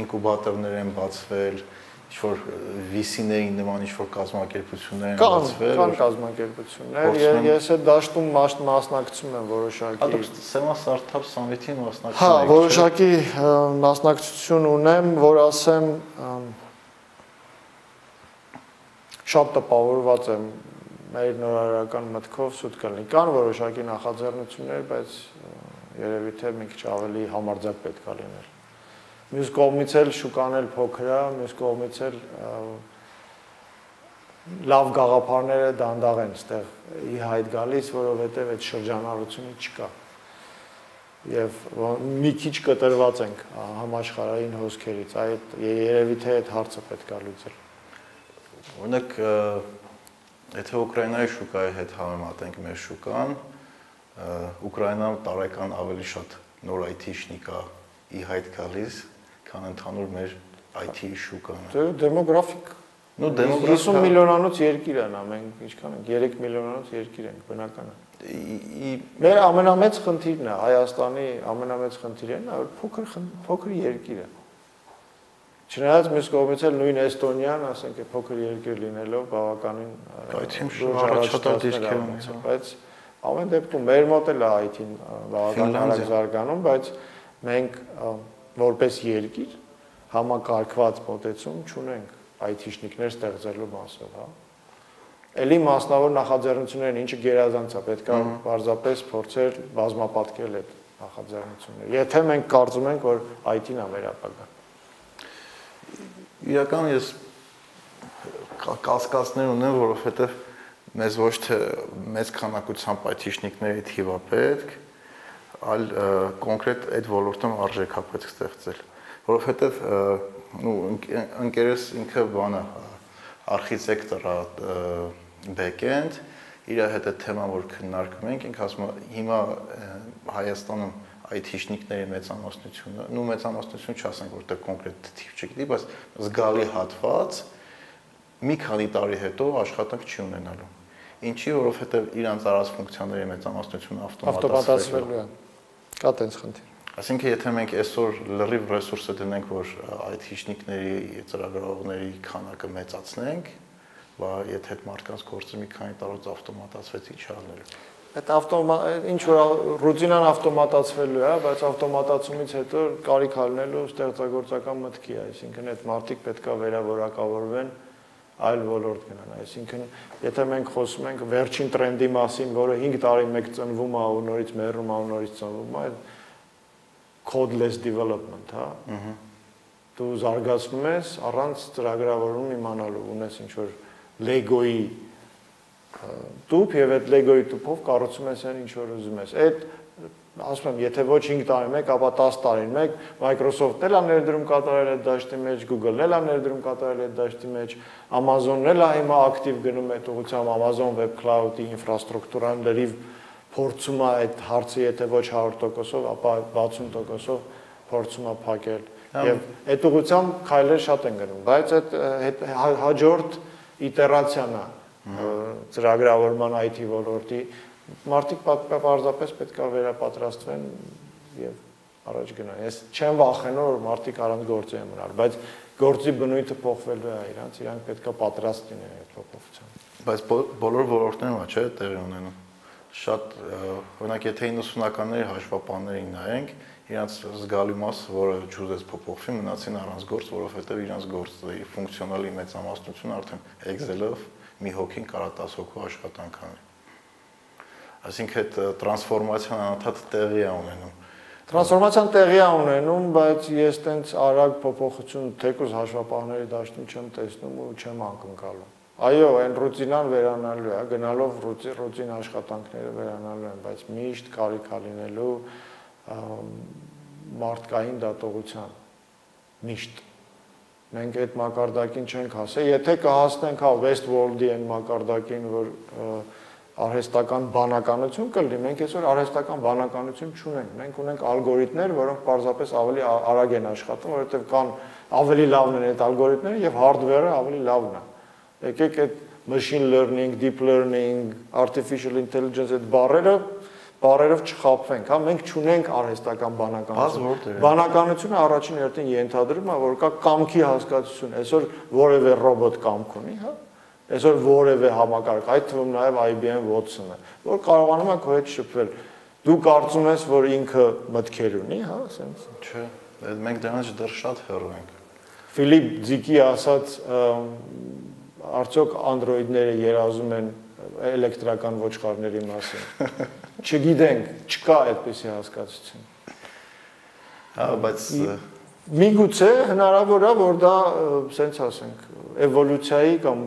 ինկուբատորներ են բացվել, ինչ-որ VC-ների նման ինչ-որ կազմակերպություններ են բացվել։ Կան, կազմակերպություններ։ Ես այդ դաշտում մասնակցում եմ որոշակի։ Հատուկ Sema Startup Summit-ի մասնակցում եք։ Հա, որոշակի մասնակցություն ունեմ, որ ասեմ շատ տպավորված եմ մեր նորարարական մտքով սուտ կլինի։ Կան որոշակի նախաձեռնություններ, բայց երևի թե մի քիչ ավելի համարձակ պետք է լինել մյուս կողմից էլ շուկան էլ փոքր է, մյուս կողմից էլ լավ գաղափարները դանդաղ են ստեղ ի հայտ գալիս, որովհետև այդ շրջանառությունը չկա։ Եվ մի քիչ կտրված ենք համաշխարհային հոսքերից։ Այդ երևի թե այդ հարցը պետք է լուծել։ Օրինակ եթե Ուկրաինայի շուկայի հետ համեմատենք մեր շուկան, Ուկրաինան տարեկան ավելի շատ նոր IT-շնի կա ի հայտ գալիս, քան ընդհանուր մեր IT շուկան։ Դե դեմոգրաֆիկ Ну դեմոգրաֆիկ 50 միլիոնանոց երկիր են, մենք ինչքան ենք 3 միլիոնանոց երկիր ենք, բնական է։ Մեր ամենամեծ խնդիրն է Հայաստանի ամենամեծ խնդիրն է, որ փոքր փոքր երկիր է։ Չնայած մյուս կողմից էլ նույն Էստոնիան, ասենք, է փոքր երկիր լինելով բավականին առաջատար դիրք է ունի, հա։ բայց ամեն դեպքում մեր մոտ էլ է IT-ն բավական արագ զարգանում, բայց մենք որպես երկիր համակարգված մոտեցում չունենք IT-շնիկներ ստեղծելու մասով, հա։ Էլի մասնավոր նախաձեռնություններն ինչը գերազանց է, պետք է պարզապես փորձել բազմապատկել այդ նախաձեռնությունները։ Եթե մենք կարծում ենք, որ IT-ն է մեր ապագան։ Իրական ես կասկածներ ունեմ, որովհետև մեզ ոչ թե մեծ քանակությամբ IT-շնիկների թիվա պետք, այլ կոնկրետ այդ ոլորտում արժեքա պետք ստեղծել, որովհետև նու ընկերս ինքը բանը արխիտեկտոր է backend իր հետ այդ թեման որ քննարկում ենք ինքը ասում է հիմա Հայաստանում IT-շնիկների մեծամասնությունը, նու մեծամասնություն չասենք որտեղ կոնկրետ թիվ չգիտի, բայց զգալի հատված մի քանի տարի հետո աշխատանք չի ունենալու։ Ինչի, որովհետև իրանց արած ֆունկցիաների մեծամասնությունը ավտոմատացվելու է։ Կա տենց խնդիր։ Այսինքն եթե մենք այսօր լրիվ ռեսուրսը դնենք, որ IT-շնիկների, ծրագրավորների քանակը մեծացնենք, բա եթե այդ մարդկանց գործը մի քանի տարուց ավտոմատացվեց, ի՞նչ անելու։ Այդ ավտոմա ինչ որ ռուտինան ավտոմատացվելու է, բայց ավտոմատացումից հետո կարիք ալնելու ստեղծագործական մտքի այսինքն այդ մարդիկ պետքա վերավորակավորվեն այլ ոլորտ գնան, այսինքն եթե մենք խոսում ենք վերջին տրենդի մասին, որը 5 տարի մեկ ծնվում է ու նորից մեռնում է ու նորից ծնվում է, codeless development, հա։ Ահա դու զարգացնում ես առանց ծրագրավորում իմանալու, ունես ինչ որ Lego-ի տուփ եւ այդ Lego-ի տուփով կառուցում ես այն ինչ որ ուզում ես։ Այդ ասում եմ, եթե ոչ 5 տարի մեկ, ապա 10 տարին մեկ Microsoft-ն էլ է ներդրում կատարել այդ դաշտի մեջ, Google-ն էլ է ներդրում կատարել այդ դաշտի մեջ, Amazon-ն էլ է հիմա ակտիվ գնում այդ ուղղությամբ Amazon Web Cloud-ի ինֆրաստրուկտուրան լրիվ փորձում է այդ հարցը, եթե ոչ 100%-ով, ապա 60%-ով փորձում է փակել։ Եվ այդ ուղղությամբ քայլեր շատ են գնում, բայց այդ հաջորդ իտերացիան է ծրագրավորման IT ոլորտի մարդիկ պարզապես պետք է վերապատրաստվեն եւ առաջ գնան։ Ես չեմ վախենում, որ մարդիկ առանց գործի են մնալ, բայց գործի բնույթը փոխվելու է իրանց, իրանք պետք է պատրաստ լինեն այդ փոփոխության։ Բայց բոլոր ոլորտներում է, չէ, տեղի ունենում։ Շատ օրինակ եթե 90-ականների հաշվապաններին նայենք, իրանց զգալի մասը, որը ճուզես փոփոխվի, մնացին առանց գործ, որովհետև իրանց գործի ֆունկցիոնալի մեծամասնությունը արդեն Excel-ով մի հոգին կարա 10 հոգու աշխատանք անի Այսինքն այդ տրանսֆորմացիան անընդհատ տեղի է ունենում։ Տրանսֆորմացիան տեղի է ունենում, բայց ես տենց արագ փոփոխություն թեկուզ հաշվապահների դաշտում չեմ տեսնում ու չեմ անկնկալում։ Այո, այն ռուտինան վերանալու է, գնալով ռուտին աշխատանքները վերանալու են, բայց միշտ կարիք ա լինելու մարդկային դատողության միշտ Մենք այդ մակարդակին չենք հասել։ Եթե կհասնենք հա Westworld-ի այն մակարդակին, որ արհեստական բանականություն կլինի, մենք այսօր արհեստական բանականություն չունենք։ Մենք ունենք ալգորիթմներ, որոնք պարզապես ավելի արագ են աշխատում, որովհետև կան ավելի լավն են այդ ալգորիթմները եւ hardware-ը ավելի լավն է։ Եկեք այդ machine learning, deep learning, artificial intelligence այդ բառերը բարերով չխապվենք, հա մենք ճունենք արհեստական բանականություն։ Բանականությունը առաջին հերթին ենթադրում է, որ կա կամքի հասկացություն, այսօր որևէ ռոբոտ կամք ունի, հա։ Այսօր որևէ համակարգ, այդ թվում նաև IBM Watson-ը, որ կարողանում է քո հետ շփվել։ Դու կարծում ես, որ ինքը մտքեր ունի, հա, ասենց։ Չէ, մենք դրանից դեռ շատ հեռու ենք։ Ֆիլիպ Ձիկի ասած արդյոք Android-ները երազում են էլեկտրական ոչխարների մասին։ Չգիտենք, չկա այդպիսի հասկացություն։ Հա, բայց միգուցե հնարավոր է, որ դա, սենց ասենք, էվոլյուցիայի կամ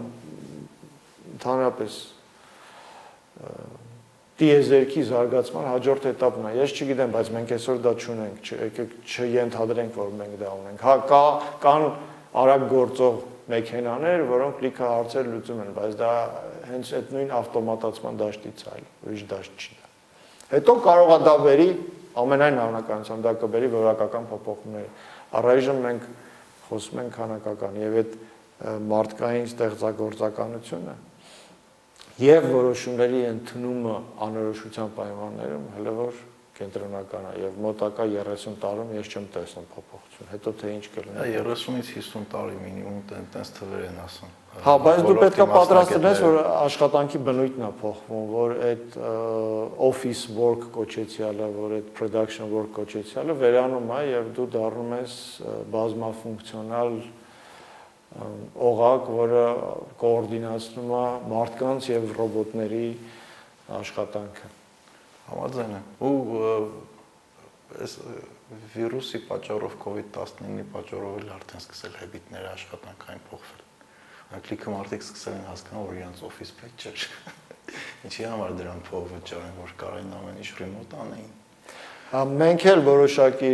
ընդհանրապես տիեզերքի զարգացման հաջորդ этаպն է։ Ես չգիտեմ, բայց մենք այսօր դա չունենք, եկեք չենթադրենք, որ մենք դա ունենք։ Հա կա կան արագ գործող մեքենաներ, որոնք լիքը հարցեր լուծում են, բայց դա հենց այդ նույն ավտոմատացման դաշտից այլ, ուրիշ դաշտ չի դա։ Հետո կարող է դա վերի ամենայն հավանականությամբ դա կբերի որակական փոփոխումների։ Առայժմ մենք խոսում ենք քանակական եւ այդ մարդկային ստեղծագործականությունը եւ որոշումների ընդունումը անորոշության պայմաններում հələ որ կենտրոնական է եւ մոտակա 30 տարում ես չեմ տեսնում փոփոխություն։ Հետո թե ինչ կլինի։ 30-ից 50 տարի մինիմում տենց թվեր են ասում։ Հա, բայց դու պետք է պատրաստ լինես, որ աշխատանքի բնույթն է փոխվում, որ այդ office work կոչեցյալը, որ այդ production work կոչեցյալը վերանում է եւ դու դառնում ես բազմաֆունկցիոնալ օղակ, որը կոորդինացնում է մարդկանց եւ ռոբոտների աշխատանքը Համաձայն եմ։ Ու այս վիրուսի պատճառով COVID-19-ի պատճառով էլ արդեն սկսել հեբիտները աշխատանքային փոխվել։ Անկլիկը մարդիկ սկսել են հասկանալ, որ իրենց օֆիս պետք չէ։ Ինչի համար դրան փող վճարեն, որ կարային ամեն ինչ ռեմոտ անեին։ Մենք էլ որոշակի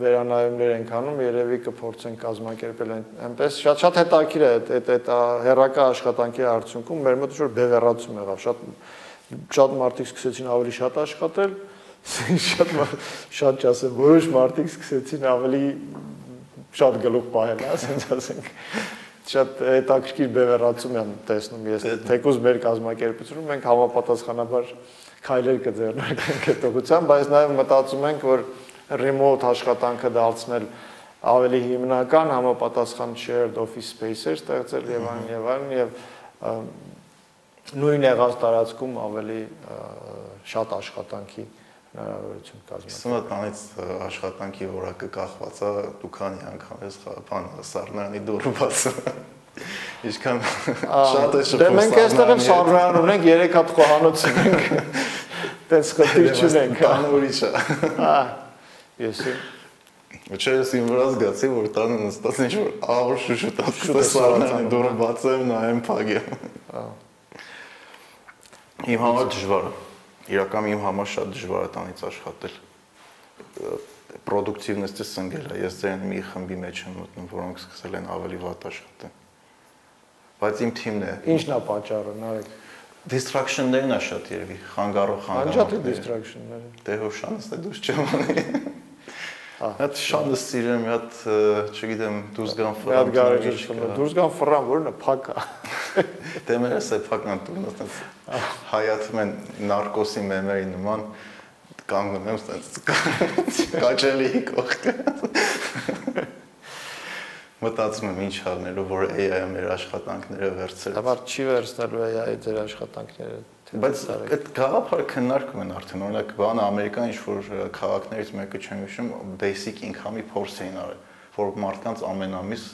վերանայումներ ենք անում, երևի կփորձենք կազմակերպել այնպես շատ շատ հետաքրիր է այդ այդ հերակա աշխատանքի արդյունքում մեր մոտ ինչ որ բևեռացում եղավ, շատ շատ մարդիկ սկսեցին ավելի շատ աշխատել, շատ շատ չասեմ, որոշ մարդիկ սկսեցին ավելի շատ գլուխ պահել, ասենց ասենք։ Շատ հետաքրքիր բևեռացում եմ տեսնում ես, թեկուզ մեր կազմակերպությունում մենք համապատասխանաբար քայլեր կձեռնարկենք այդ ուղղությամբ, բայց նաև մտածում ենք, որ remote աշխատանքը դարձնել ավելի հիմնական համապատասխան shared office space-եր ստեղծել եւ այլն եւ այլն եւ նույն եղած տարածքում ավելի շատ աշխատանքի հնարավորություն կազմել։ Սա տանից աշխատանքի որակը կախված է դու քանի անգամ ես բան սառնարանի դուրը բացը։ Ինչքան շատ է շփում։ Դե մենք այստեղ էլ սառնարան ունենք 3 հատ խոհանոց ունենք։ Տես խտիր չունենք, բան ուրիշ է։ Հա։ Ես ես իմ վրա զգացի, որ տանը նստած ինչ որ ահոր շուշուտած սառնարանի դուրը բացեմ, նայեմ փագեմ։ Հա Իմ համար դժվար է։ Իրականում իմ համար շատ դժվար է տանից աշխատել։ Պրոդուկտիվնեսը սնգել է։ Ես ձեր մի խմբի մեջ եմ մտնում, որոնք սկսել են ավելի վատ աշխատել։ Բայց իմ թիմն է։ Ինչն է պատճառը, Նարեկ։ Distraction-ներն է շատ երևի, խանգարող խանգարող։ Անջատ է distraction-ները։ Դե հո շանս է դուս չեմ։ Հատ շանը սիրեմ, հատ չգիտեմ, դուրս գան ֆրան։ Հատ գարեջը շանը, դուրս գան ֆրան, որն է փակա։ Դե մեր էս է փական տունը, այդպես հայացում են նարկոսի մեմերի նման կանգնում եմ այդպես կաչելի կողքը։ Մտածում եմ ինչ անելու, որ AI-ը մեր աշխատանքները վերցրել։ Համար չի վերցնելու AI-ը ձեր աշխատանքները Բայց այդ գաղափարը քննարկում են արդեն։ Օրինակ, բանը Ամերիկան ինչ որ քաղաքներից մեկը չեմ հիշում, basic income-ի փորձ էին արել, որ մարդկանց ամեն ամիս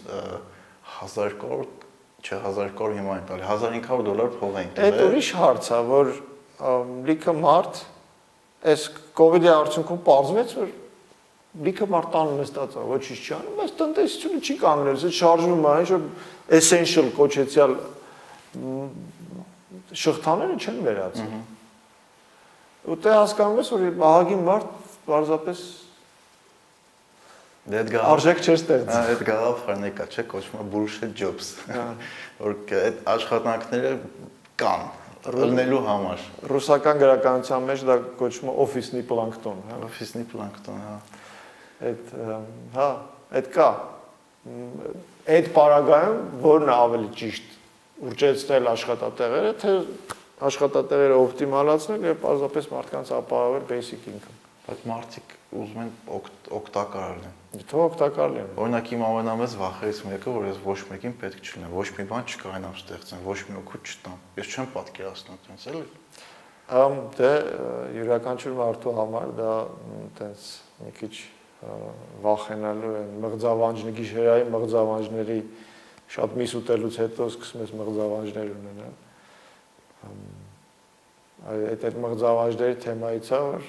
1000 կրոն, չէ 1000 կրոն հիմա են տալի, 1500 դոլար փող էին տվել։ Այդ ուրիշ հարց է, որ լիքը մարդ այս COVID-ի արդյունքում պարզվեց, որ լիքը նստած է, ոչինչ չի անում, բայց տնտեսությունը չի կանգնել, սա շարժվում է, ինչ որ essential կոչեցյալ շղթաները չեն վերացել։ Ու դե հասկանում ես, որ ահագին մարդ պարզապես Դե դա արժեք չէր ստեղծում։ Հա, այդ գաղափարն եկա, չէ, կոչվում է Bullshit Jobs։ Որ այդ աշխատանքները կան ըլնելու համար։ Ռուսական գրականության մեջ դա կոչվում է օֆիսնի պլանկտոն, հա։ Օֆիսնի պլանկտոն, հա։ Այդ հա, այդ կա։ Այդ պարագայում որն է ավելի ճիշտ ուրջեցնել աշխատատեղերը, թե աշխատատեղերը օպտիմալացնել եւ պարզապես մարդկանց ապահովել basic income։ Բայց մարդիկ ուզում են օգտակար լինեն։ Թող օգտակար լինեն։ Օրինակ իմ ամենամեծ վախերից մեկը, որ ես ոչ մեկին պետք չլինեմ, ոչ մի բան չկարենամ ստեղծեմ, ոչ մի օգուտ չտամ։ Ես չեմ պատկերացնում այդպես, էլի։ Ամ դե յուրաքանչյուր մարդու համար դա տենց մի քիչ վախենալու են մղձավանջնի գիշերային մղձավանջների շատ միս ուտելուց հետո սկսում ես մղձավանջներ ունենալ այդ այդ մղձավանջների թեմայից է որ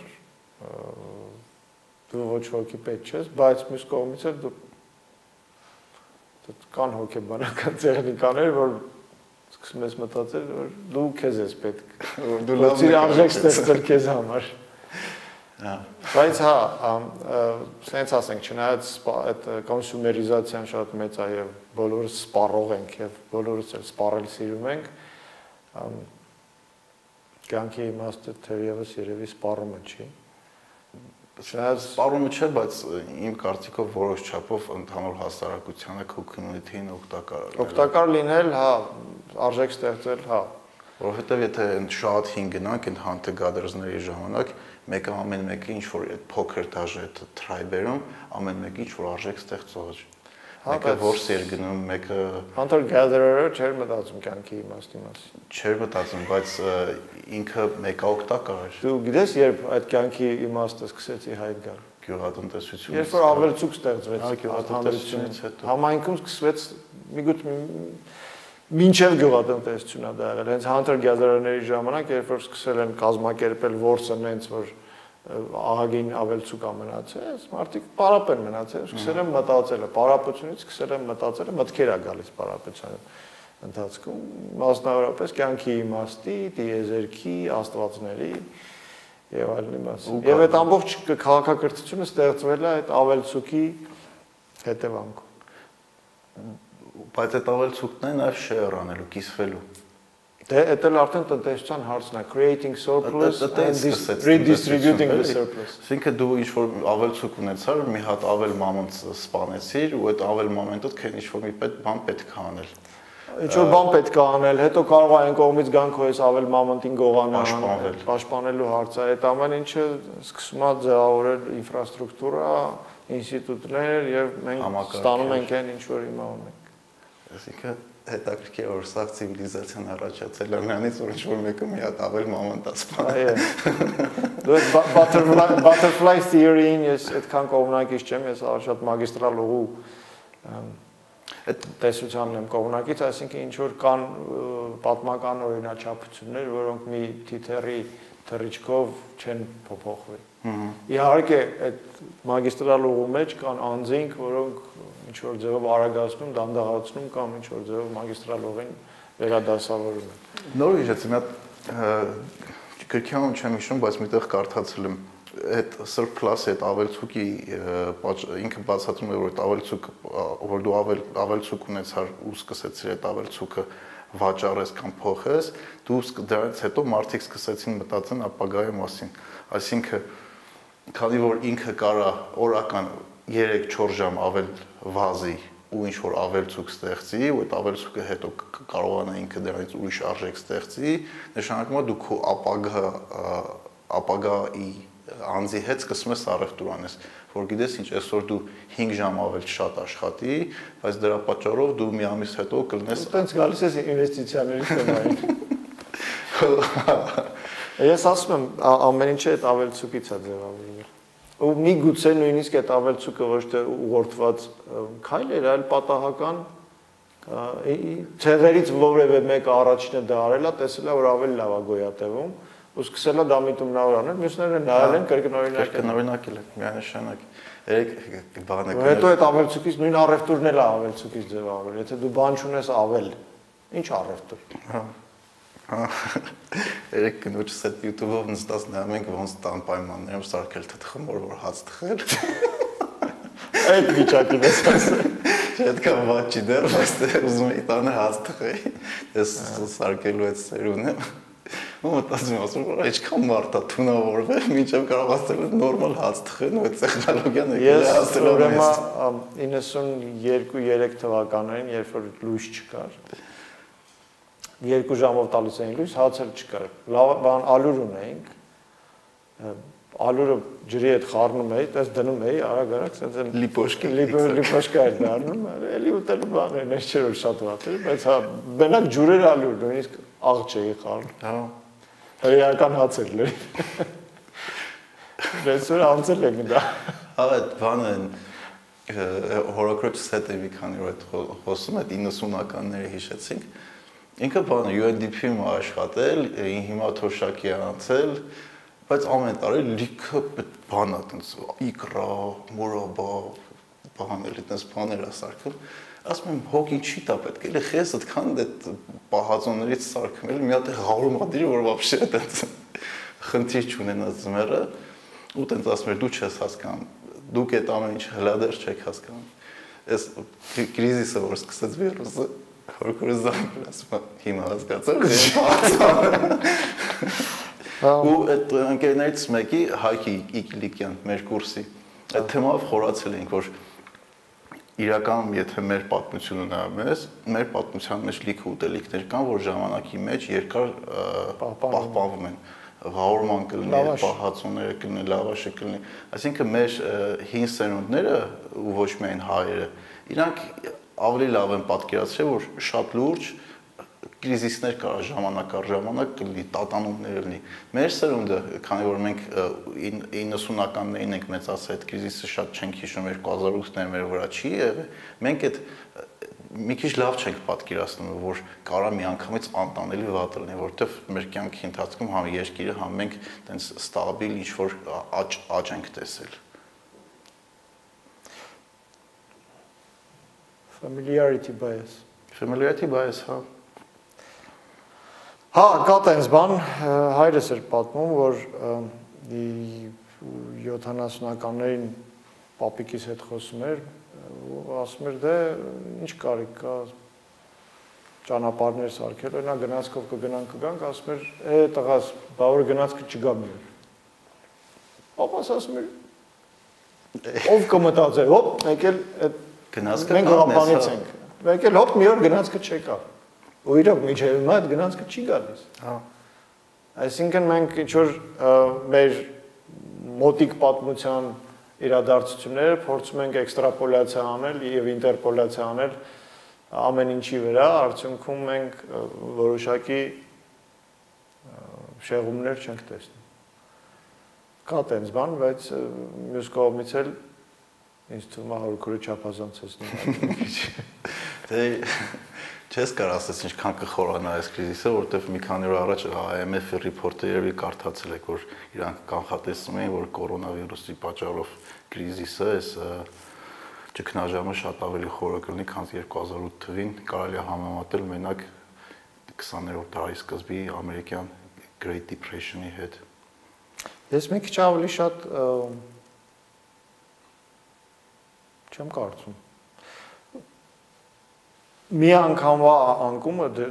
դու ոչ հոգի պետք չես, բայց մյուս կողմից էլ դու կան հոգեբանական տեխնիկաներ, որ սկսում ես մտածել, որ դու քեզ ես պետք, որ դու լավ ես արժեք ստեղծել քեզ համար։ Հա։ Բայց հա, սենց ասենք, չնայած այդ կոնսումերիզացիան շատ մեծ է եւ բոլորս սպառող ենք եւ բոլորս էլ սպառել սիրում ենք, կյանքի իմաստը թերևս երևի սպառումը չի։ Չնայած սպառումը չէ, բայց իմ կարծիքով որոշ չափով ընդհանուր հասարակությանը community-ին օգտակար է։ Օգտակար լինել, հա, արժեք ստեղծել, հա, որովհետև եթե շատ հին գնանք այն hunter-gatherers-ների ժամանակ, մեկը ամեն մեկը ինչ որ այդ փոքր դաժե այդ tribe-երում ամեն մեկը ինչ որ արժեք ստեղծող է։ Հա, մեկը որս էր գնում, մեկը hunter gatherer-ը չէր մտածում կյանքի իմաստի մասին։ Չէր մտածում, բայց ինքը մեկաօգտակար էր։ Դու գիտես, երբ այդ կյանքի իմաստը սկսեցի հայտ գալ գյուղատնտեսությունից։ Երբ որ ավելցուկ ստեղծվեց հա, գյուղատնտեսությունից հետո։ Համայնքում սկսվեց միգուտ մինչև գյուղատնտեսությունա դա եղել։ Հենց hunter gatherer-ների ժամանակ, երբ որ սկսել են կազմակերպել որսը նենց որ ահագին ավելցուկ ա մնացել, մարդիկ պարապ են մնացել, սկսել են մտածել, պարապությունից սկսել են մտածել, մտքեր ա գալիս պարապության ընթացքում, մասնավորապես կյանքի իմաստի, դիեզերքի, աստվածների եւ այլնի մասին։ Եվ այդ ամբողջ քաղաքակրթությունը ստեղծվել է այդ ավելցուկի հետևանքով բայց այդ ավելցուկն է նաև շեյր անելու, կիսվելու։ Դե դա էլ արդեն տնտեսության հարցն է, creating surplus and redistributing the surplus։ Այսինքն դու ինչ որ ավելցուկ ունեցար, մի հատ ավել մամոնտ սպանեցիր ու այդ ավել մոմենտով քեն ինչ որ մի պետ բան պետք է անել։ Ինչ որ բան պետք է անել, հետո կարող է այն կողմից գան քո այս ավել մամոնտին գողանալ, պաշտպանելու հարցը, այդ ամեն ինչը սկսում է ձևավորել ինֆրաստրուկտուրա, ինստիտուտներ եւ մենք ստանում ենք այն ինչ որ հիմա ունենք։ Այսինքն հետաքրքիր որ սա ցիվիլիզացիան առաջացել է նրանից որ ինչ որ մեկը մի հատ ավել մամանտասպան։ Այո։ Դու butterfly butterfly theory-ին ես այդքան կողմնակից չեմ, ես շատ մագիստրալ ուղու այդ տեսությանն եմ կողմնակից, այսինքն ինչ որ կան պատմական օրինաչափություններ, որոնք մի թիթերի թռիչքով չեն փոփոխվի։ Իհարկե այդ մագիստրալ ուղու մեջ կան անձինք, որոնք ինչ որ ձևով արագացնում, դանդաղացնում կամ ինչ որ ձևով մագիստրալ ուղին վերադասավորում են։ Նոր հիշեցի, մի հատ գրքանում չեմ հիշում, բայց միտեղ կարդացել եմ այդ surplus-ը, այդ ավելցուկի ինքը բացատրում է որ այդ ավելցուկ որ դու ավել ավելցուկ ունեցար ու սկսեցիր այդ ավելցուկը վաճառես կամ փոխես, դու դրանից հետո մարդիկ սկսեցին մտածեն ապագայի մասին։ Այսինքն քանի որ ինքը կարա օրական 3-4 ժամ ավել վազի ու ինչ որ ավելցուկ ստեղծի ու այդ ավելցուկը հետո կարողանա ինքը դրանից ուրիշ արժեք ստեղծի, նշանակում է դու քո ապագա ապագայի անձի հետ սկսում ես առևտուր անես, որ գիտես ինչ, այսօր դու 5 ժամ ավել շատ աշխատի, բայց դրա պատճառով դու մի ամիս հետո կլնես Այդպես գալիս ես ինվեստիցիաների թեմային։ Ես ասում եմ, ամեն ինչը այդ ավելցուկից է ձևավորվել ու մի գուցե նույնիսկ այդ ավելցուկը ոչ թե ուղղորդված քայլ էր, այլ պատահական ցեղերից որևէ մեկը առաջինը դա արել է, տեսել է որ ավելի լավ է գոյատևում ու սկսել է դա միտումնավոր անել, մյուսները նայել են կրկնօրինակ կրկնօրինակել են միանշանակ։ Երեք բանը կներ։ Հետո այդ ավելցուկից նույն առևտուրն էլ է ավելցուկից ձևավորել։ Եթե դու բան չունես ավել, ինչ առևտուր։ Հա Երեք կնոջս այդ YouTube-ով նստած նայում ենք ոնց տան պայմաններում սարքել թթխմոր որ հաց թխել։ այդ վիճակին ես ասել։ Այդքան ված չի դեռ, բայց ուզում եի տանը հաց թխեի։ Ես սարկելու այդ սերունը։ Ու մտածում եմ, ասում որ այդքան մարդ է թունավորվել, մինչև կարողացել նորմալ հաց թխեն ու այդ տեխնոլոգիան եկել է հասել ուրեմն 92-3 թվականներին, երբ որ լույս չկար, երկու ժամով տալիս էին լույս, հացը չկար։ Լավ բան ալյուր ունեինք ալուրը ջրի հետ խառնում էի, դες դնում էի, արագ-արագ ասենց լիպոշկի լիպոշկա էր դառնում, էլի ուտելու բան էր, ես չէր որ շատ վատ էր, բայց հա բնակ ջուրեր ալյուր, նույնիսկ աղջ էի խառնում։ Հա։ Հրեական հաց էր լրի։ Ռեսուր անցել եմ դա։ Հա, այդ բանը հորոկրոջս հետ է մի քանի օր խոսում, այդ 90-ականները հիշեցինք։ Ինքը բանը UNDP-ում աշխատել, հիմա թոշակի անցել, բայց ամեն տարի լիքը բան է տենց իկրա, մորոբա, բաներ, այդպես բաներ է սարքում։ Ասում եմ, հոգի չի տա պետք է, խես այդքան այդ պահածոներից սարքում էլ մի հատ հաղորում ադիր, որ вообще այդպես խնդիր չունենաց զմերը, ու տենց ասում եմ, դու չես հասկանում, դուք այդ ամեն ինչ հլադեր չեք հասկանում։ Այս կրիզիսը որ սկսեց վիրուսը, հորկորզան ասում հիմա հասկացա։ Ու այդ ընկերներից մեկի Հայքի Իգլիկյան մեր կուրսի այդ թեմով խորացել ենք, որ իրական եթե մեր պատմությունը նայում ես, մեր պատմության մեջ լիքը ուտելիքներ կան, որ ժամանակի մեջ երկար պահպանվում են վաուրման կլինի, պահածոները կլինի, լավաշը կլինի։ Այսինքն մեր հին սերունդները ու ոչ միայն հայերը, իրանք ավելի լավ են պատկերացրել, որ շատ լուրջ կրիզիսներ կա ժամանակ առ ժամանակ կլինի տատանումներ լինի մեր սերունդը քանի որ մենք 90-ականներին ենք մեծացել այդ կրիզիսը շատ չենք հիշում 2008-ներ մեր վրա չի եղել մենք այդ մի քիչ լավ չենք պատկերացնում որ կարա միանգամից անտանելի վատ լինի որովհետև մեր կյանքի ընթացքում համ երկիրը համ մենք տենց ստաբիլ ինչ որ աճ աճ ենք տեսել familiarity bias. Familiarity bias հա Հա, կա տենց բան, հայրս էր պատմում, որ 70-ականներին պապիկիս հետ խոսում էր, ու ասում էր դե ինչ կարիք կա ճանապարհներ սարքել, նա գնացքով կգնանք կգանք, ասում էր, «Է տղաս, բա որ գնացքը չգա մի օր»։ Պապաս ասում էր, ով կմտածե, հոպ, եկել այդ գնացքը մենք հապանից ենք։ Եկել հոպ մի օր գնացքը չեկա ու իրոք միջև հիմա այդ գնացքը չի գալիս։ Հա։ Այսինքն մենք ինչ որ մեր մոտիկ պատմության իրադարձությունները փորձում ենք էքստրապոլյացիա անել եւ ինտերպոլյացիա անել ամեն ինչի վրա, արդյունքում մենք որոշակի շեղումներ չենք տեսնում։ Կա տենց բան, բայց մյուս կողմից էլ ինձ թվում է հորքորը չափազանցեցնում։ Դե Չես կարող ասես ինչքան կխորանա այս կրիզիսը, որովհետև մի քանի օր առաջ IMF-ի ռիփորտը երևի կարդացել եք, որ իրանք կանխատեսում էին, որ կորոնավիրուսի պատճառով կրիզիսը այս ճգնաժամը շատ ավելի խորը կլինի, քան 2008 թվին, կարելի է համեմատել մենակ 20-րդ դարի սկզբի ամերիկյան Great Depression-ի հետ։ Ես մի քիչ ավելի շատ չեմ կարծում մի անգամվա անկումը դե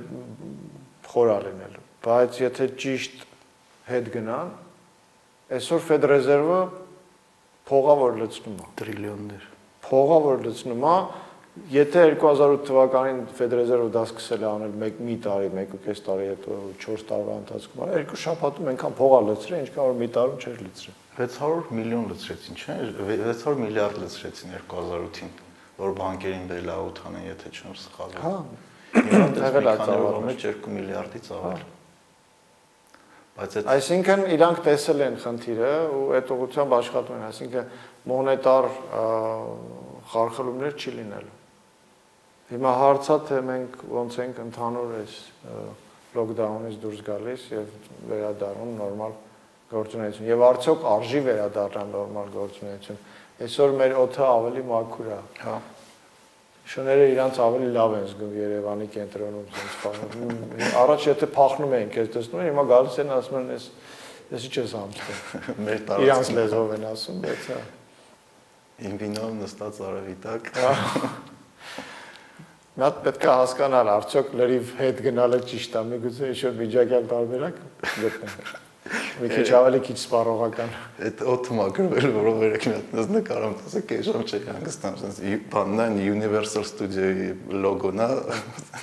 խոր առնելու բայց եթե ճիշտ հետ գնան այսօր ֆեդրեզերվը փողա որ լցնում է տրիլիոններ փողա որ լցնում է եթե 2008 թվականին ֆեդրեզերվը դա սկսել է անել 1 մի տարի 1.5 տարի հետո 4 տարվա ընթացքում անել երկու շաբաթում այնքան փողա լցրել ինչքան որ մի տարում չէր լցրել 600 միլիոն լցրեցին չէ 600 միլիարդ լցրեցին 2008-ին որ բանկերին բելաուտ անեն, եթե չեմ սխալվում։ Հա։ եղել է ծավալը 2 միլիարդից ավել։ Բայց այդ Այսինքն իրանք տեսել են խնդիրը ու այդ ուղղությամբ աշխատում են, այսինքն մոնետար խարխլումներ չի լինելու։ Հիմա հարցա թե մենք ոնց ենք ընդհանուր այս լոկդաունից դուրս գալիս եւ վերադառնում նորմալ գործունեություն։ Եվ արդյոք արժի վերադառնալ նորմալ գործունեություն Այսօր մեր օդը ավելի մաքուր է։ Հա։ Շները իրանց ավելի լավ են զգում Երևանի կենտրոնում փախնում։ Առաջ եթե փախնում էին, քեզ տեսնում են, հիմա գալիս են ասում են, «Էս էս ի՞նչ ես համստել»։ Մեր տարածքը։ Իրանց լեզվով են ասում, բայց հա։ Ինվինով նստած արևի տակ։ Նա պետք է հասկանալ, արդյոք լրիվ հետ գնալը ճիշտ է, միգուցե ինչ-որ միջակայք տարբերակ գտնենք։ Մի քիչ ավելի քիչ սպառողական։ Այդ օդը մակրվել, որով երեք մի հատ նես նկարում, ասեք է ժամ չի հանգստամ, sense բանն այն Universal Studio-ի լոգոն է։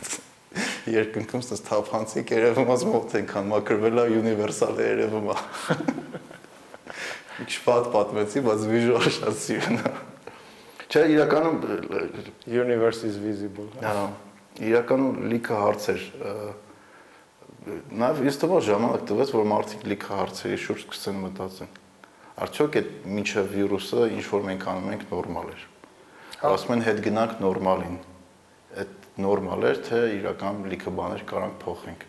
Երկնքում sense թափանցիկ երևում ասում ո՞տ ենքան մակրվել է Universal-ը երևում է։ Ինչ ֆատ պատմեցի, բայց վիժուալ շատ սիրուն է։ Չէ, իրականում Universe is visible։ Հա, իրականում լիքը հարցեր Նաև ես թվա ժամանակ տվեց, որ մարդիկ լիքը հարցերի շուրջ սկսեն մտածեն։ Արդյոք այդ միջև վիրուսը ինչ որ մենք անում ենք նորմալ էր։ Ասում են հետ գնանք նորմալին։ Այդ նորմալ էր, թե իրական լիքը բաներ կարանք փոխենք։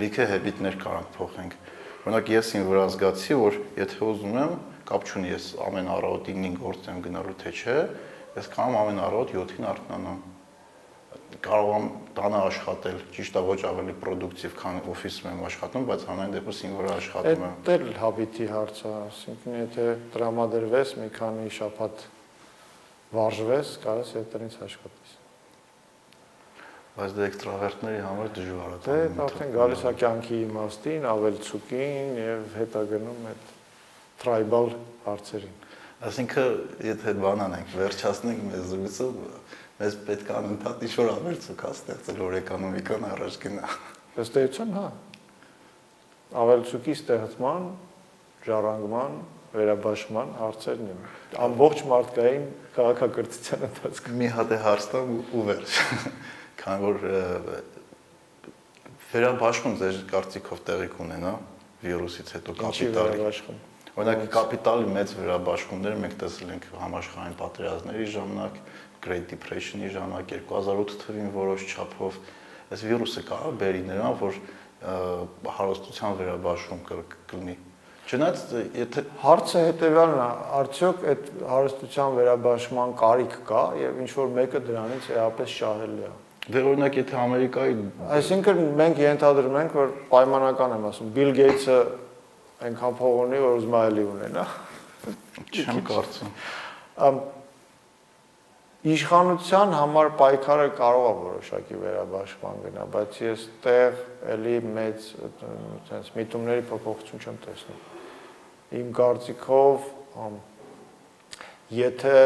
Լիքը հեբիտներ կարանք փոխենք։ Օրինակ ես ին վրա զգացի, որ եթե ուզում եմ, կապ չունի ես ամեն առավոտ 9-ին գործ եմ գնալու թե չէ, ես կարող ամեն առավոտ 7-ին արթնանամ կարող եմ տանը աշխատել, ճիշտ է ոչ ավելի պրոդուկտիվ, քան օֆիսում եմ աշխատում, բայց հանրային դեպս ին վրա աշխատում եմ։ Դա էլ հաբիտի հարց է, ասինքն եթե տրամադրվես մի քանի շաբաթ վարժվես, կարես ետրից աշխատես։ Բայց դա էքստրավերտների համար դժվար է։ Դե արդեն գալիս է կյանքի իմաստին, ավելցուկին եւ հետագնում այդ tribal հարցերին։ Այսինքն, եթե բան անենք, վերջացնենք մեզ զրույցը, մեզ պետք է անընդհատ ինչ-որ ավելցուկ հա ստեղծել, որ էկոնոմիկան առաջ գնա։ Ըստ էության, հա։ Ավելցուկի ստեղծման, ժառանգման, վերաբաշխման հարցերն են։ Ամբողջ մարդկային քաղաքակրթության ընթացքում մի հատ է հարց տամ ու վերջ։ Քանի որ վերաբաշխում ձեր կարծիքով տեղի կունենա վիրուսից հետո կապիտալի։ Օրինակ կապիտալի մեծ վերաբաշխումներ մենք տեսել ենք համաշխարհային պատերազմների ժամանակ, Great Depression-ի ժամանակ 2008 թվին որոշ չափով այս վիրուսը կարող բերի նրան, որ հարստության վերաբաշխում կլինի։ Չնայած եթե հարցը հետեւյալն է, արդյոք այդ հարստության վերաբաշխման կարիք կա եւ ինչ որ մեկը դրանից էապես շահել է։ Դե օրինակ եթե Ամերիկայի Այսինքն մենք ենթադրում ենք, որ պայմանական եմ ասում, Bill Gates-ը այնքան փող ունի, որ ուզում է էլի ունենա։ Չեմ կարծում։ իշխանության համար պայքարը կարող է որոշակի վերաբաշխման գնա, բայց ես տեղ էլի մեծ այդպես միտումների փոփոխություն չեմ տեսնում։ Իմ կարծիքով եթե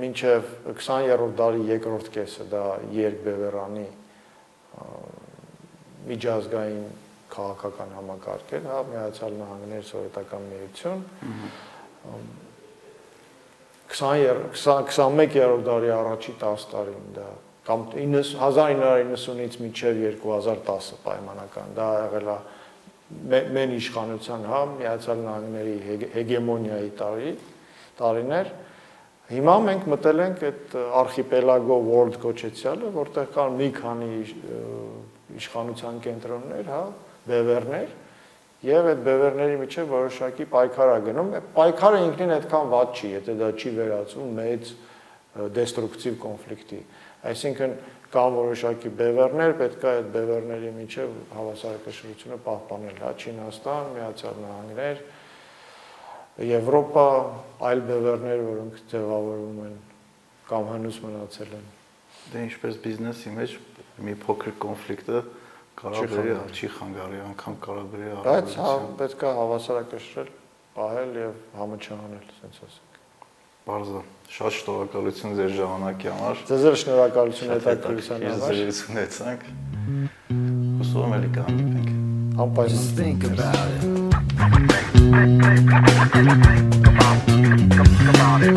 մինչև 20-րդ դարի երկրորդ կեսը դա երկբևեռանի միջազգային քաղաքական համակարգ էր, հա, Միացյալ Նահանգներ, Սովետական Միություն, 20-21-րդ դարի առաջի 10 տարին դա կամ 1990-ից մինչև 2010 պայմանական դա եղել է մեն իշխանության հա Միացյալ Նահանգների հեգեմոնիայի տարի տարիներ հիմա մենք մտել ենք այդ արխիպելագո world կոչեցյալը որտեղ կան մի քանի իշխանության կենտրոններ հա բևեռներ եւ այդ բևերների միջև որոշակի պայքար է գնում։ Պայքարը ինքնին այդքան ված չի, եթե դա չի վերածվում մեծ դեստրուկտիվ կոնֆլիկտի։ Այսինքն կան որոշակի բևերներ, պետք է այդ բևերների միջև հավասարակշռությունը պահպանել, հա, Չինաստան, Միացյալ Նահանգներ, Եվրոպա, այլ բևերներ, որոնք ձևավորվում են կամ հնուց մնացել են։ Դե ինչպես բիզնեսի մեջ մի փոքր կոնֆլիկտը Կարա բերի չի խանգարի, անգամ կարա բերի առավելություն։ Բայց հա պետք է հավասարակշռել, պահել եւ համը չանել, ասենց ասենք։ Բարձր։ Շատ շնորհակալություն ձեր ժամանակի համար։ Ձեզ էլ շնորհակալություն հետաքրքրության համար։ Ձեզ ունեցանք։ Հուսով եմ էլի կհանդիպենք։ Just think about it. Think about it.